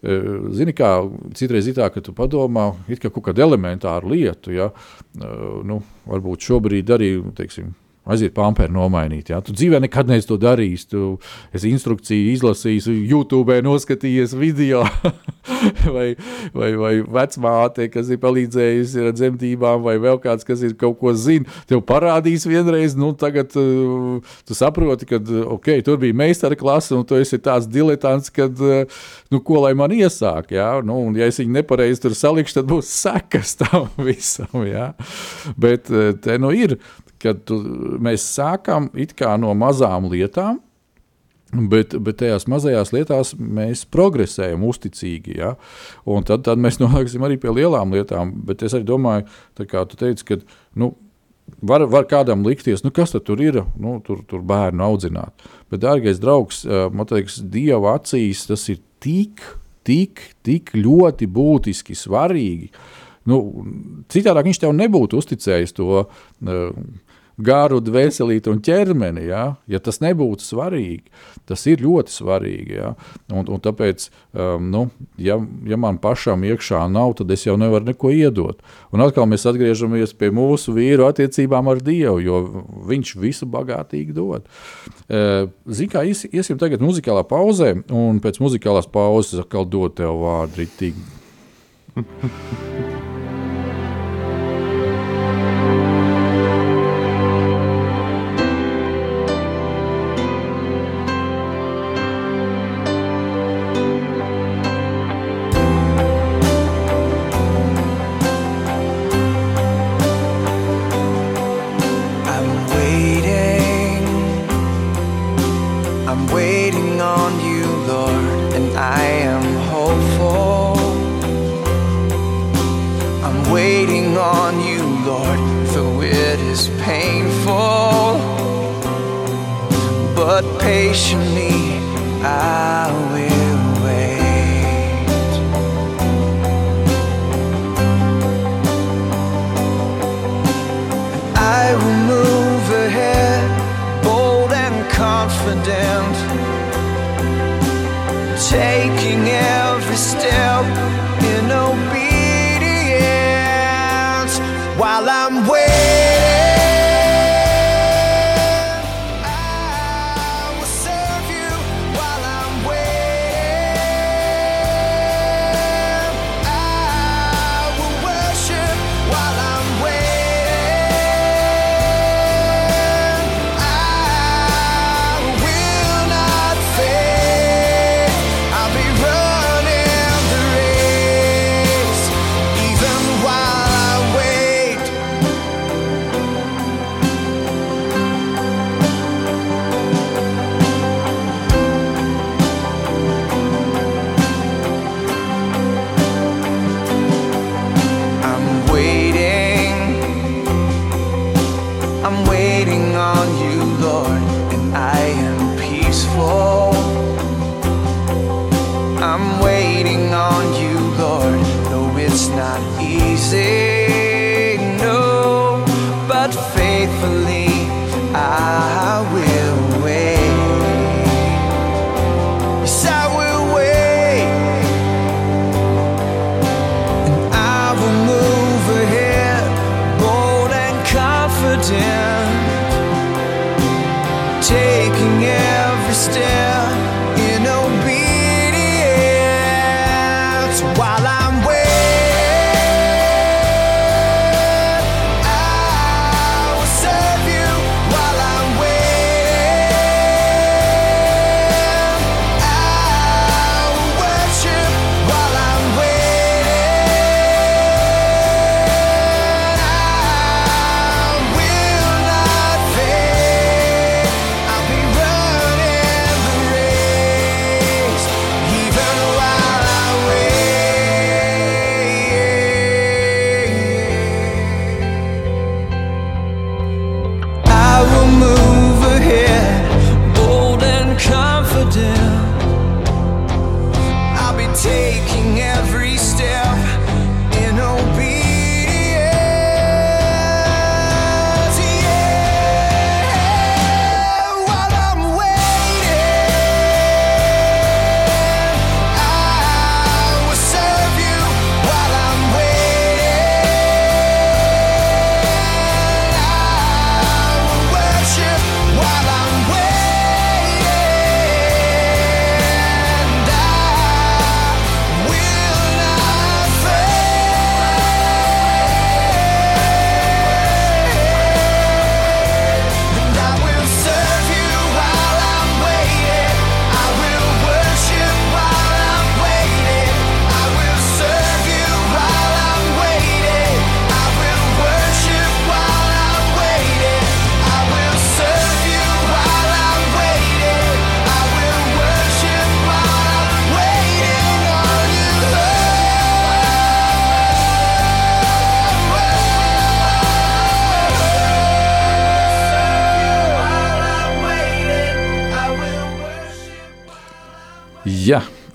Zini, kā citreiz ir tā, ka tu padomā, kā kaut kādu elementāru lietu, ja, nu, varbūt šobrīd arī, teiksim, aiziet pāmpēru nomainīt. Ja? Tu dzīvē nekad neesi to darījis. Tu esi instrukciju izlasījis, YouTube noskatījies video, vai, vai, vai vecmāte, kas ir palīdzējusi ar dzemdībām, vai vēl kāds, kas ir kaut ko zina. Tev parādīs vienreiz, nu tagad uh, tu saproti, ka okay, tur bija meistara klase, un tu esi tāds diletants, kad, uh, nu, ko lai man iesāk. Ja? Nu, un, ja es viņu nepareizi tur salikšu, tad būs sekas tam visam. Ja? Bet uh, te nu ir kad tu, mēs sākam no mazām lietām, Bet, bet tajās mazajās lietās mēs progresējam uzticīgi. Ja? Un tad, tad mēs nonāksim arī pie lielām lietām. Bet es arī domāju, kā tu teici, ka nu, var, var kādam likties, nu, kas tur ir, nu, tur, tur bērnu audzināt. Bet, dārgais draugs, man liekas, Dieva acīs tas ir tik, tik, tik ļoti būtiski svarīgi. Nu, citādi viņš tev nebūtu uzticējis to. Uh, garu, dvēselīti un ķermeni. Ja? ja tas nebūtu svarīgi, tas ir ļoti svarīgi. Ja? Un, un tāpēc, um, nu, ja, ja man pašam iekšā nav, tad es jau nevaru neko iedot. Un atkal mēs atgriežamies pie mūsu vīru attiecībām ar Dievu, jo viņš visu bagātīgi dod. Uh, Ziniet, kā ies, iesim tagad muzikālā pauzē, un pēc muzikālās pauzes atkal dot tev vārdu ritīgi. Faithfully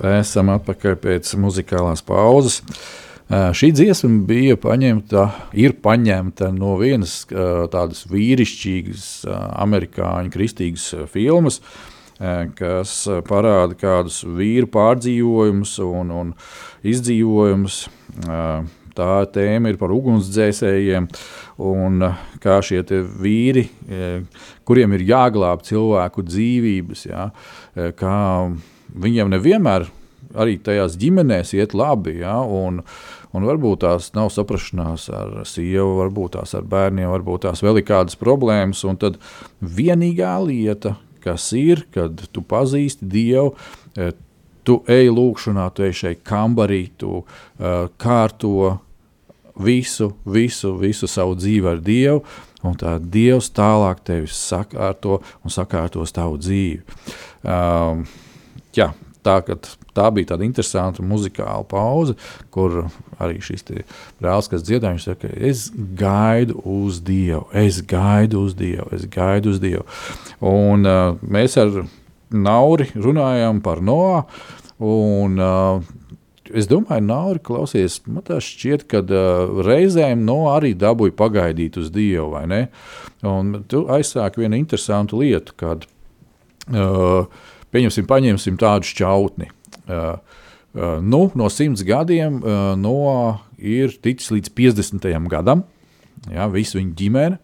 Esam atpakaļ pēc muzikālās pauzes. Šī dziesma bija paņemta, ir paņemta no vienas tādas vīrišķīgas amerikāņu kristīgas filmas, kas parāda kādus vīru pārdzīvojumus un, un izdzīvojumus. Tā tēma ir par ugunsdzēsējiem un kā šie vīri, kuriem ir jāglāb cilvēku dzīvības, jā, kā viņiem nevienmēr arī tajās ģimenēs iet labi. Ja, un, un varbūt tās nav saprašanās ar sievu, varbūt tās ar bērniem, varbūt tās vēl ir kādas problēmas. Un tad vienīgā lieta, kas ir, kad tu pazīsti Dievu, e, tu ej lūkšanā, tu ej šeit kambarī, tu uh, kārto visu, visu, visu savu dzīvi ar Dievu. Un tā Dievs tālāk tevi sakārto un sakārtos tavu dzīvi. Um, jā, tā, tā bija tāda interesanta muzikāla pauze, kur arī šis brālis, kas dziedāja, viņš saka, es gaidu uz Dievu, es gaidu uz Dievu, es gaidu uz Dievu. Un uh, mēs ar Nauri runājām par Noā, un uh, es domāju, Nauri, klausies, man tā šķiet, ka uh, reizēm no arī dabūja pagaidīt uz Dievu, vai ne? Un tu aizsāki vienu interesantu lietu, kad uh, Pieņemsim, paņemsim tādu šķautni. Uh, uh, nu, no simts gadiem uh, no ir ticis līdz 50. gadam, ja, visa viņa ģimene.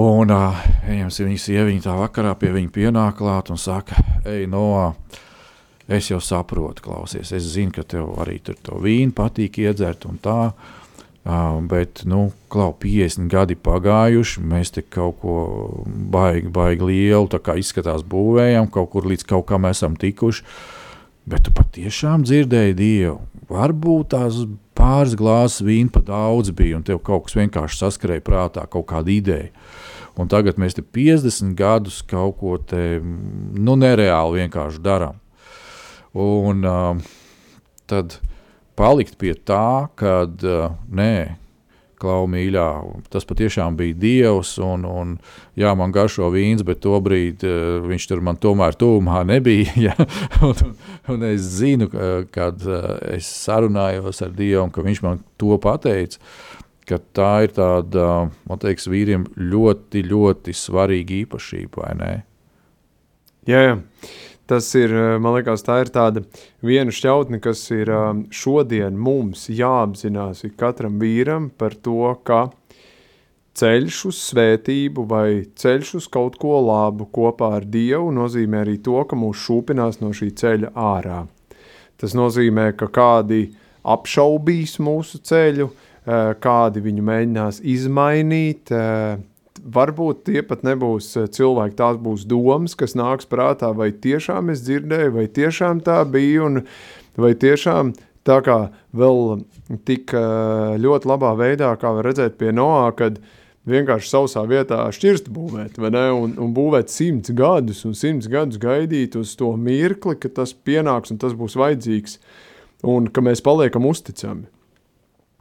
Un uh, viņa sieviņa tā vakarā pie viņa pienāk klāt un saka, ej, no, es jau saprotu, klausies, es zinu, ka tev arī tur to vīnu patīk iedzert un tā, Uh, bet, nu, klau, 50 gadi pagājuši, mēs te kaut ko baigi, baigi lielu izskatās būvējam, kaut kur līdz kaut kam esam tikuši. Bet tu patiešām dzirdēji Dievu. Varbūt tās pāris glāzes vīna pa daudz bija, un tev kaut kas vienkārši saskarēja prātā, kaut kāda ideja. Un tagad mēs te 50 gadus kaut ko te, nu, nereāli vienkārši darām. Un uh, tad palikt pie tā, ka nē, Klau mīļā, tas patiešām bija Dievs, un, un jā, man garšo vīns, bet tobrīd uh, viņš tur man tomēr tūmā nebija. Ja? un, un es zinu, kad uh, es sarunājos ar Dievu, ka viņš man to pateica, ka tā ir tāda, man teiks, vīriem ļoti, ļoti svarīga īpašība, vai ne? Jā, jā. Tas ir, eh, man liekas, tā ir tāda viena šķautne, kas ir eh, šodien mums jāapzinās katram vīram par to, ka ceļš uz svētību vai ceļš uz kaut ko labu kopā ar Dievu nozīmē arī to, ka mūs šūpinās no šī ceļa ārā. Tas nozīmē, ka kādi apšaubīs mūsu ceļu, eh, kādi viņu mēģinās izmainīt, varbūt tie pat nebūs eh, cilvēki, tās būs domas, kas nāks prātā, vai tiešām es dzirdēju, vai tiešām tā bija, un vai tiešām tā kā vēl tik eh, ļoti labā veidā, kā var redzēt pie Noā, kad vienkārši sausā vietā šķirst būvēt, vai ne, un, un būvēt simts gadus, un simts gadus gaidīt uz to mirkli, ka tas pienāks un tas būs vajadzīgs, un ka mēs paliekam uzticami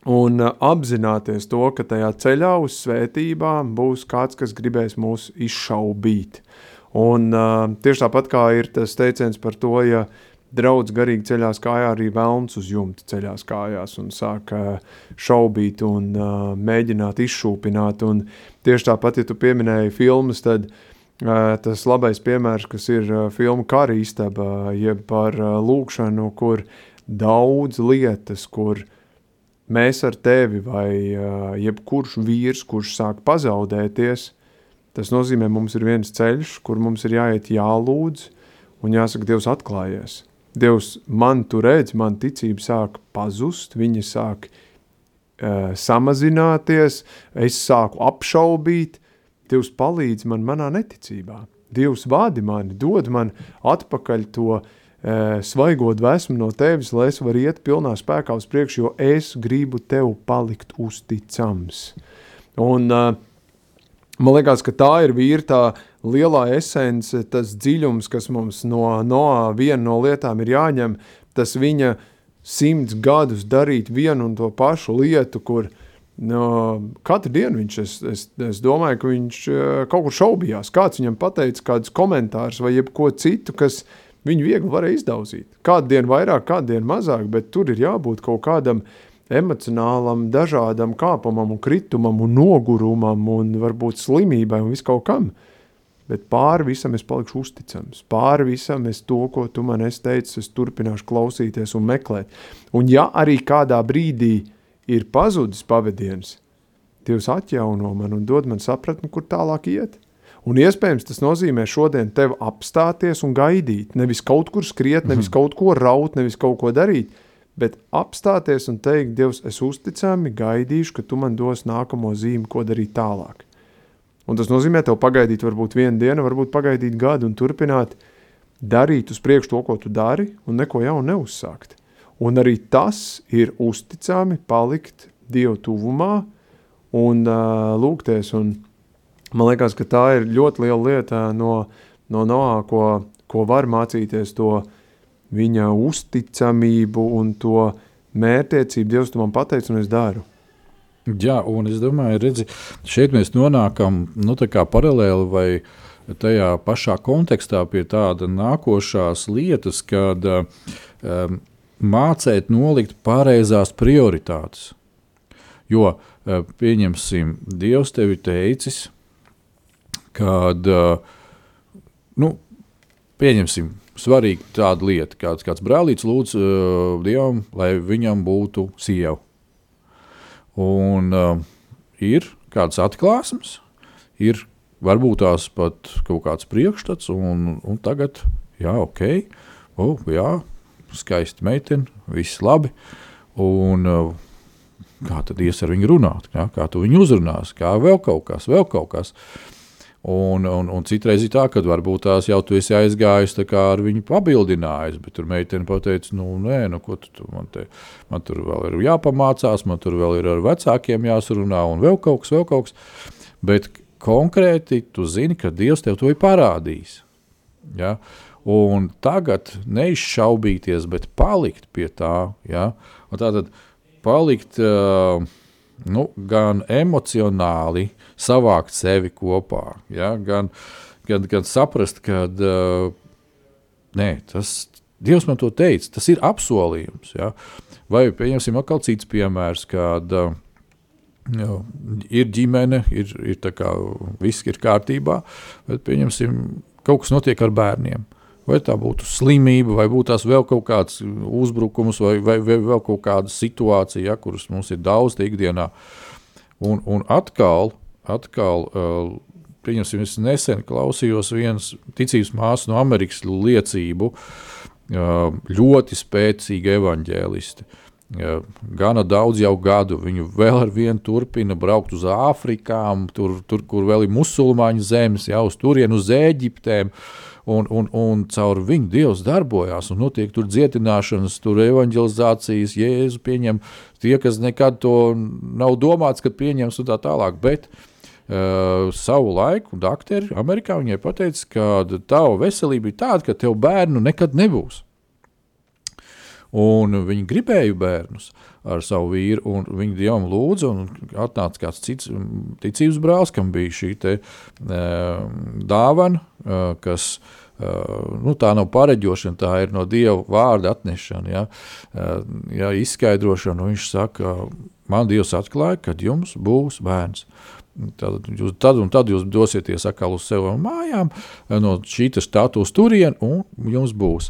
un uh, apzināties to, ka tajā ceļā uz svētībām būs kāds, kas gribēs mūs izšaubīt. Un uh, tieši tāpat kā ir tas teiciens par to, ja draudz garīgi ceļās kājā, arī velns uz jumta ceļās kājās un sāk uh, šaubīt un uh, mēģināt izšūpināt. Un tieši tāpat, ja tu pieminēji filmas, tad uh, tas labais piemērs, kas ir uh, filma Kara istaba, jeb par uh, lūkšanu, kur daudz lietas, kur mēs ar tevi vai uh, jebkurš vīrs, kurš sāk pazaudēties, tas nozīmē, mums ir viens ceļš, kur mums ir jāiet jālūdz un jāsaka, Dievs atklājies. Dievs man tu redz, man ticība sāk pazust, viņa sāk uh, samazināties, es sāku apšaubīt, Dievs palīdz man manā neticībā. Dievs vādi mani, dod man atpakaļ to uh, svaigo dvēsmu no tevis, lai es varu iet pilnā spēkā uz priekšu, jo es gribu tev palikt uzticams. Un man liekas, ka tā ir vīra tā lielā esence, tas dziļums, kas mums no, no viena no lietām ir jāņem, tas viņa simts gadus darīt vienu un to pašu lietu, kur no, katru dienu viņš, es, es, es domāju, ka viņš kaut kur šaubījās, kāds viņam pateica kādus komentārus vai jebko citu, kas Viņu viegli varēja izdaudzīt. Kādu dienu vairāk, kādu dienu mazāk, bet tur ir jābūt kaut kādam emocionālam, dažādam kāpumam, un kritumam, un nogurumam, un varbūt slimībai un viskaut kam. Bet pāri visam es palikšu uzticams. Pāri visam es to, ko tu man esi teicis, es turpināšu klausīties un meklēt. Un ja arī kādā brīdī ir pazudis pavadiens, Dievs atjauno man un dod man sapratni, kur tālāk iet. Un iespējams tas nozīmē šodien tev apstāties un gaidīt, nevis kaut kur skriet, nevis kaut ko raut, nevis kaut ko darīt, bet apstāties un teikt, Dievs, es uzticami gaidīšu, ka tu man dos nākamo zīmi, ko darīt tālāk. Un tas nozīmē tev pagaidīt varbūt vienu dienu, varbūt pagaidīt gadu un turpināt darīt uz priekšu to, ko tu dari un neko jaunu neuzsākt. Un arī tas ir uzticami palikt Dievu tuvumā un uh, lūgties. Un man liekas, ka tā ir ļoti liela lieta no, no Noā, ko, ko var mācīties to viņa uzticamību un to mērķtiecību. Dievs, tu man pateici, un es daru. Jā, un es domāju, redzi, šeit mēs nonākam nu, paralēli vai tajā pašā kontekstā pie tāda nākošās lietas, kad um, mācīt nolikt pareizās prioritātes. Jo, uh, pieņemsim, Dievs tevi teicis, kad, uh, nu, pieņemsim, svarīga tāda lieta, kāds, kāds brālīts lūdz uh, Dievam, lai viņam būtu sieva. Un uh, ir kādas atklāsmes, ir varbūt tās pat kaut kāds priekšstats, un, un tagad, jā, ok, oh, jā, skaisti meitene, viss labi. Un, uh, kā tad ies ar viņu runāt, kā, kā tu viņu uzrunās, kā vēl kaut kas, vēl kaut kas. Un, un, un citreiz ir tā, ka varbūt tās jau tu esi aizgājis ar viņu pabildinājis, bet tur meitene pateica, nu, nē, nu, ko tu, tu man, te, man tur vēl ir jāpamācās, man tur vēl ir ar vecākiem jāsarunā un vēl kaut kas, vēl kaut kas. Bet konkrēti tu zini, ka Dievs tev to ir parādījis. Ja? Un tagad neizšaubīties, bet palikt pie tā. Ja? Un tātad palikt uh, nu, gan emocionāli, savākt sevi kopā, ja? gan, gan, gan saprast, ka uh, nē, tas Dievs man to teica, tas ir apsolījums. Ja? Vai pieņemsim atkal cits piemērs, kad uh, Jā, ir ģimene, ir, ir tā kā viss ir kārtībā, bet pieņemsim, kaut kas notiek ar bērniem. Vai tā būtu slimība, vai būtu tās vēl kaut kāds uzbrukums, vai, vai, vai vēl kaut kāda situācija, ja, kuras mums ir daudz ikdienā. Un, un atkal, atkal pieņemsim, es nesen klausījos vienas ticības māsas no Amerikas liecību, ļoti spēcīga evaņģēliste. Gana daudz jau gadu viņu vēl ar vienu turpina braukt uz Āfrikām, tur, tur kur vēl ir musulmaņu zemes, jau uz turienu, uz Eģiptēm. Un, un, un caur viņu Dievs darbojās, un notiek tur dziedināšanas, tur evanģelizācijas, jēzu pieņem tie, kas nekad to nav domāts, kad pieņems un tā tālāk, bet uh, savu laiku dakteri Amerikā viņai pateica, ka tava veselība ir tāda, ka tev bērnu nekad nebūs. Un viņi gribēja bērnus ar savu vīru, un viņi dievam lūdza, un atnāca kāds cits ticības brālis, kam bija šī te, uh, dāvana, uh, kas uh, nu, tā nav pareģošana, tā ir no dieva vārda atnešana, ja, uh, ja, izskaidrošana. Viņš saka, man dievs atklāja, kad jums būs bērns. Tad, jūs, tad un tad jūs dosieties atkal uz savām mājām, no šīs statujas turien, un jums būs.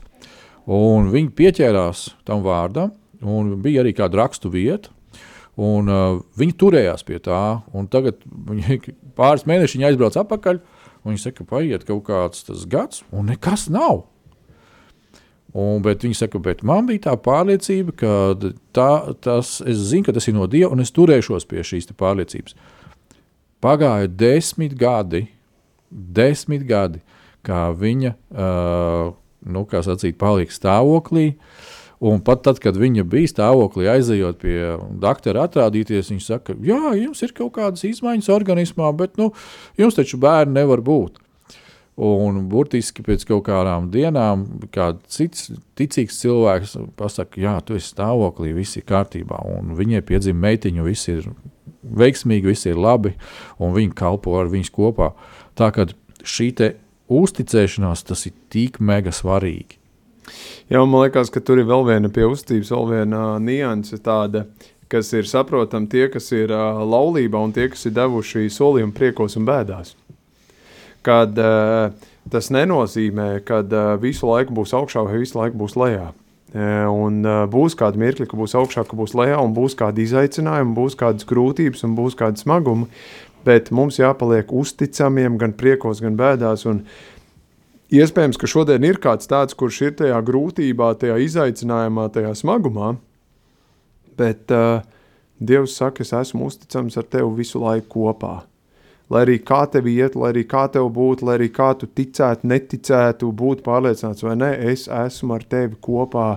Un viņi pieķērās tam vārdam, un bija arī kāda rakstu vieta. Un, uh, viņi turējās pie tā, un tagad viņi pāris mēneši viņi aizbrauc atpakaļ. Viņi saka, ka paiet kaut kāds gads, un nekas nav. Un, bet viņi saka, bet man bija tā pārliecība, ka tā, tas, es zinu, ka tas ir no Dieva, un es turēšos pie šīs pārliecības. Pagāja desmit gadi, desmit gadi, kā viņa uh, nu, sacīt, palika stāvoklī. Un pat tad, kad viņa bija stāvoklī, aizejot pie doktora, atrādīties, viņš saka, jā, jums ir kaut kādas izmaiņas organismā, bet nu, jums taču bērni nevar būt. Un burtiski pēc kaut kādām dienām, kāds cits ticīgs cilvēks pasakā, jā, tu esi stāvoklī, viss ir kārtībā. Un viņai piedzima meitiņa, viss ir veiksmīgi, viss ir labi, un viņi kalpo ar viņus kopā. Tā kā šī uzticēšanās tas ir tik mega svarīgi. Jā, man liekas, ka tur ir vēl viena pie uzticības, vēl viena nianse tāda, kas ir saprotama tie, kas ir uh, laulībā un tie, kas ir devuši solījumu priekos un bēdās. Kad uh, tas nenozīmē, ka uh, visu laiku būs augšā vai visu laiku būs lejā. Uh, un uh, būs kādi mirkļi, ka būs augšā, ka būs lejā, un būs kādi izaicinājumi, būs kādas grūtības un būs kādi smagumi. Bet mums jāpaliek uzticamiem gan priekos, gan bēdās. Un, Iespējams, ka šodien ir kāds tāds, kurš ir tajā grūtībā, tajā izaicinājumā, tajā smagumā, bet uh, Dievs saka, es esmu uzticams ar tevi visu laiku kopā. Lai arī kā tev iet, lai arī kā tev būtu, lai arī kā tu ticētu, neticētu, būtu pārliecināts vai nē, es esmu ar tevi kopā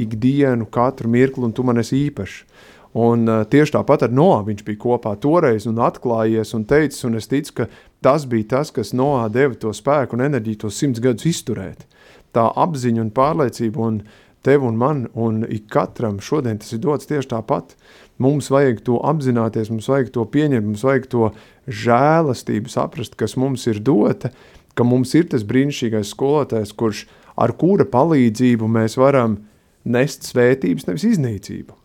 ikdienu, katru mirkli, un tu man esi īpašs. Un uh, tieši tāpat ar Noā viņš bija kopā toreiz un atklājies un teicis, un es ticu, ka Tas bija tas, kas Noā deva to spēku un enerģiju tos simts gadus izturēt. Tā apziņa un pārliecība un tev un man un ik katram šodien tas ir dots tieši tāpat. Mums vajag to apzināties, mums vajag to pieņemt, mums vajag to žēlastību saprast, kas mums ir dota, ka mums ir tas brīnišķīgais skolotājs, kurš ar kura palīdzību mēs varam nest svētības, nevis iznīcību.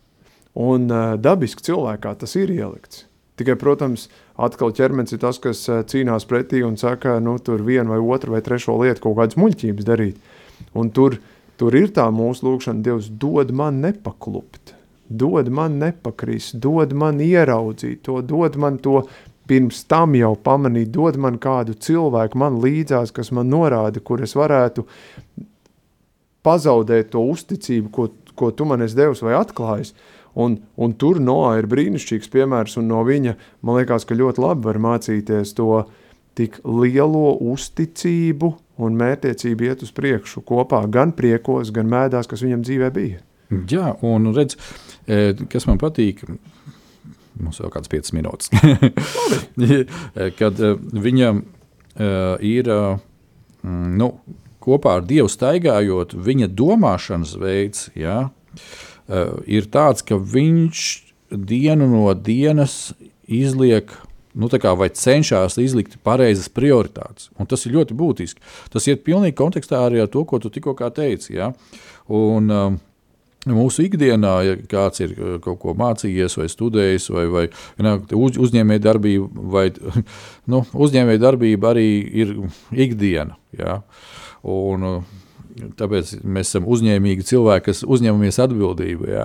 Un uh, dabiski cilvēkā tas ir ielikts. Tikai, protams, atkal ķermenis ir tas, kas cīnās pretī un saka, nu, tur vienu vai otru vai trešo lietu kaut kādas muļķības darīt. Un tur, tur ir tā mūsu lūkšana, Dievs dod man nepaklupt, dod man nepakrist, dod man ieraudzīt to, dod man to pirms tam jau pamanīt, dod man kādu cilvēku man līdzās, kas man norāda, kur es varētu pazaudēt to uzticību, ko, ko tu man esi devis vai atklājis, Un, un tur Noā ir brīnišķīgs piemērs, un no viņa man liekas, ka ļoti labi var mācīties to tik lielo uzticību un mērķtiecību iet uz priekšu kopā, gan priekos, gan mēdās, kas viņam dzīvē bija. Jā, un redz, e, kas man patīk. Mums vēl kāds 5 minūtes. Kad e, viņam e, ir nu, kopā ar Dievu staigājot, viņa domāšanas veids, uh, ir tāds, ka viņš dienu no dienas izliek. Nu, vai cenšas izlikt pareizas prioritātes. Un tas ir ļoti būtiski. Tas iet pilnīgi kontekstā arī ar to, ko tu tikko teici. Ja? Un, um, Mūsu ikdienā, ja kāds ir kaut ko mācījies, vai studējis, vai, vai uz, uzņēmējdarbība, vai nu, uzņēmējdarbība arī ir ikdiena. Ja? Un, Tāpēc mēs esam uzņēmīgi cilvēki, kas uzņemamies atbildību. Jā.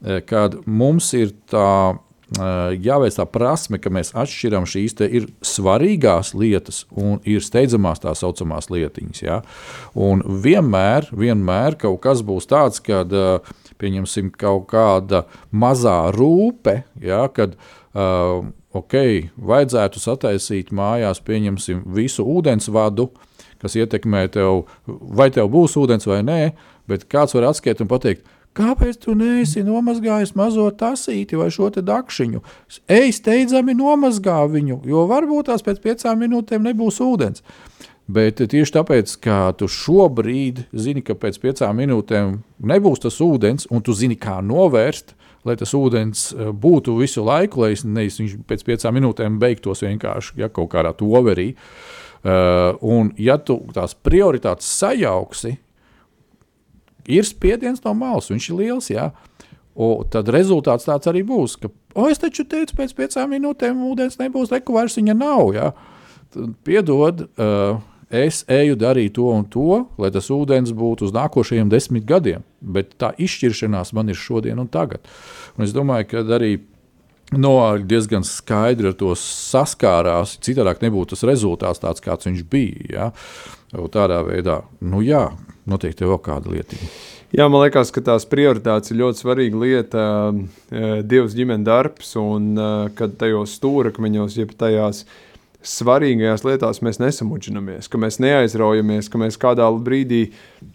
E, kad mums ir tā jāveic tā prasme, ka mēs atšķiram šīs svarīgās lietas un ir steidzamās tā saucamās lietiņas. Ja? Un vienmēr, vienmēr kaut kas būs tāds, kad e, pieņemsim kaut kāda mazā rūpe, ja? kad uh, ok, vajadzētu sataisīt mājās, pieņemsim visu ūdensvadu, kas ietekmē tev, vai tev būs ūdens vai nē, bet kāds var atskriet un pateikt, kāpēc tu neesi nomazgājis mazo tasīti vai šo dakšiņu? Ej, steidzami nomazgā viņu, jo varbūt tās pēc piecām minūtēm nebūs ūdens. Bet tieši tāpēc, ka tu šobrīd zini, ka pēc piecām minūtēm nebūs tas ūdens, un tu zini, kā novērst, lai tas ūdens eh, būtu visu laiku, lai viņš pēc piecām minūtēm beigtos vienkārši ja, kaut kādā toverī. Uh, un, ja tu tās prioritātes sajauksi, ir spiediens no malas, viņš ir liels. Jā. O, tad rezultāts tāds arī būs, ka, oh, es taču teicu, pēc piecām minūtēm ūdens nebūs, reku vairs viņa nav. Jā. Tad, piedod, uh, es eju darīt to un to, lai tas ūdens būtu uz nākošajiem desmit gadiem. Bet tā izšķiršanās man ir šodien un tagad. Un es domāju, ka arī no, diezgan skaidri ar to saskārās. Citādi nebūtu tas rezultāts tāds, kāds viņš bija. Ja? Tādā veidā, nu jā, noteikti vēl kāda lieta. Jā, man liekas, ka tās prioritātes ir ļoti svarīga lieta. Eh, Dievs ģimenes darbs, un eh, kad tajos stūrakmeņos, jeb tajās uh, svarīgajās lietās mēs nesamudžinamies, ka mēs neaizraujamies, ka mēs kādā brīdī,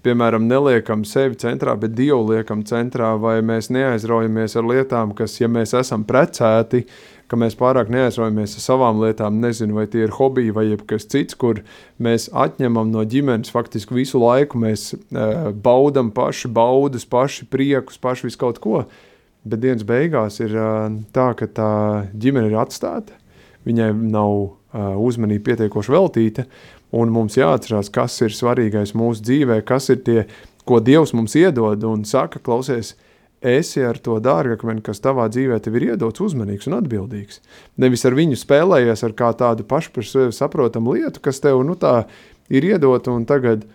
piemēram, neliekam sevi centrā, bet Dievu liekam centrā, vai mēs neaizraujamies ar lietām, kas, ja mēs esam precēti, ka mēs pārāk neaizraujamies ar savām lietām, nezinu, vai tie ir hobiji vai kas cits, kur mēs atņemam no ģimenes faktiski visu laiku, mēs uh, baudam paši baudas, paši priekus, paši visu kaut ko, bet dienas beigās ir uh, tā, ka tā ģimene ir atstāta, viņai nav uzmanība pietiekoši veltīta. Un mums jāatcerās, kas ir svarīgais mūsu dzīvē, kas ir tie ko Dievs mums iedod un saka, klausies, esi ar to dārgakmeni, kas tavā dzīvē tev ir iedots, uzmanīgs un atbildīgs. Nevis ar viņu spēlējies ar kā tādu pašu par sevi saprotamu lietu, kas tev nu, tā ir iedota un tagad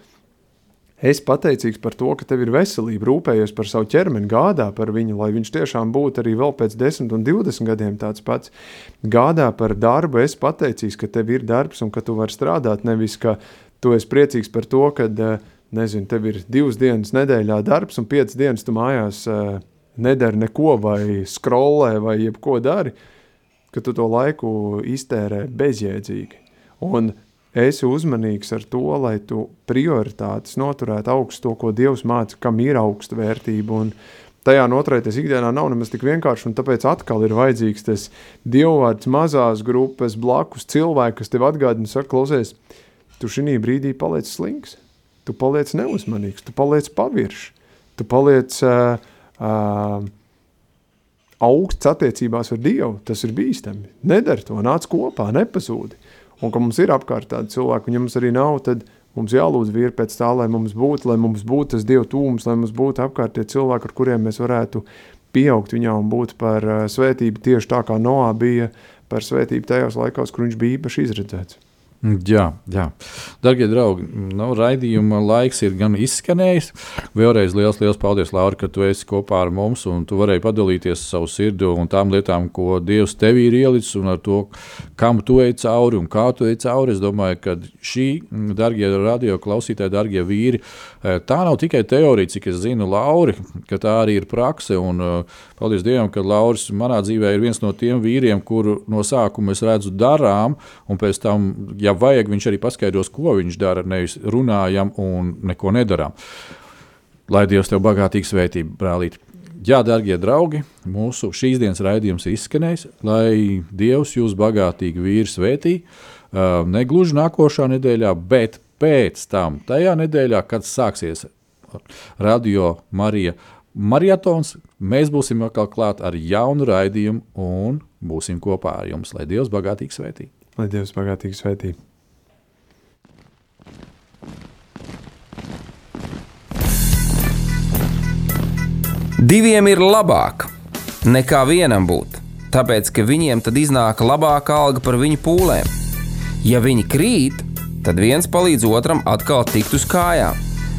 es pateicīgs par to, ka tev ir veselība, rūpējies par savu ķermeni, gādā par viņu, lai viņš tiešām būtu arī vēl pēc 10 un 20 gadiem tāds pats. Gādā par darbu, es pateicīgs, ka tev ir darbs un ka tu vari strādāt, nevis ka tu esi priecīgs par to, ka uh, nezinu, tev ir divas dienas nedēļā darbs, un piecas dienas tu mājās uh, nedari neko, vai skrolē, vai jebko dari, ka tu to laiku iztērē bezjēdzīgi. Un esi uzmanīgs ar to, lai tu prioritātes noturētu augstu to, ko Dievs māca, kam ir augsta vērtība. Un tajā noturēties ikdienā nav nemaz tik vienkārši, un tāpēc atkal ir vajadzīgs tas dievvvārds mazās grupas blakus cilvēki, kas tev atgādina, saka, klausies, tu šī brīdī paliec slinks tu paliec neuzmanīgs, tu paliec paviršs, tu paliec uh, uh, augsts attiecībās ar Dievu. Tas ir bīstami. Nedara to, nāc kopā, nepazūdi. Un, ka mums ir apkārt tādi cilvēki, un ja mums arī nav, tad mums jālūdz vīri pēc tā, lai mums būtu, lai mums būtu tas Dieva tūms, lai mums būtu apkārt tie cilvēki, ar kuriem mēs varētu pieaugt viņā un būt par uh, svētību tieši tā, kā Noā bija par svētību tajos laikos, kur viņš bija īpaši izredzēts. Jā, jā. Darbie draugi, nu, raidījuma laiks ir gan izskanējis. Vēlreiz liels, liels paldies, Laura, ka tu esi kopā ar mums un tu varēji padalīties ar savu sirdi un tām lietām, ko Dievs tev ir ielicis un ar to, kam tu ej cauri un kā tu ej cauri. Es domāju, ka šī, darbie radio klausītāji, darbie vīri, eh, tā nav tikai teorija, cik es zinu, Lauri, ka tā arī ir prakse. Un, uh, paldies Dievam, ka Lauris manā dzīvē ir viens no tiem vīriem, kuru no sākuma es redzu darām, un pēc tam, ja vajag, viņš arī paskaidros, ko viņš dara, nevis runājam un neko nedarām. Lai Dievs tev bagātīgi svētību, brālīt. Jā, darbie draugi, mūsu šīs dienas raidījums ir izskanējis, lai Dievs jūs bagātīgi vīri svētī. Uh, ne gluži nākošā nedēļā, bet pēc tam, tajā nedēļā, kad sāksies Radio Marija maratons. Mēs būsim atkal klāt ar jaunu raidījumu un būsim kopā ar jums. Lai Dievs bagātīgi svētī. Lai Dievs bagātīgi svētī. Diviem ir labāk nekā vienam būt, tāpēc ka viņiem tad iznāk labāka alga par viņu pūlēm. Ja viņi krīt, tad viens palīdz otram atkal tikt uz kājām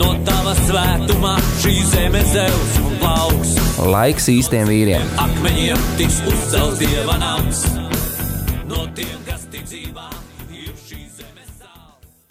no tava svētumā šī zeme zeus un plauks. Laiks īstiem vīriem! Akmeņiem tiks uzcelts dieva nams! No tiem...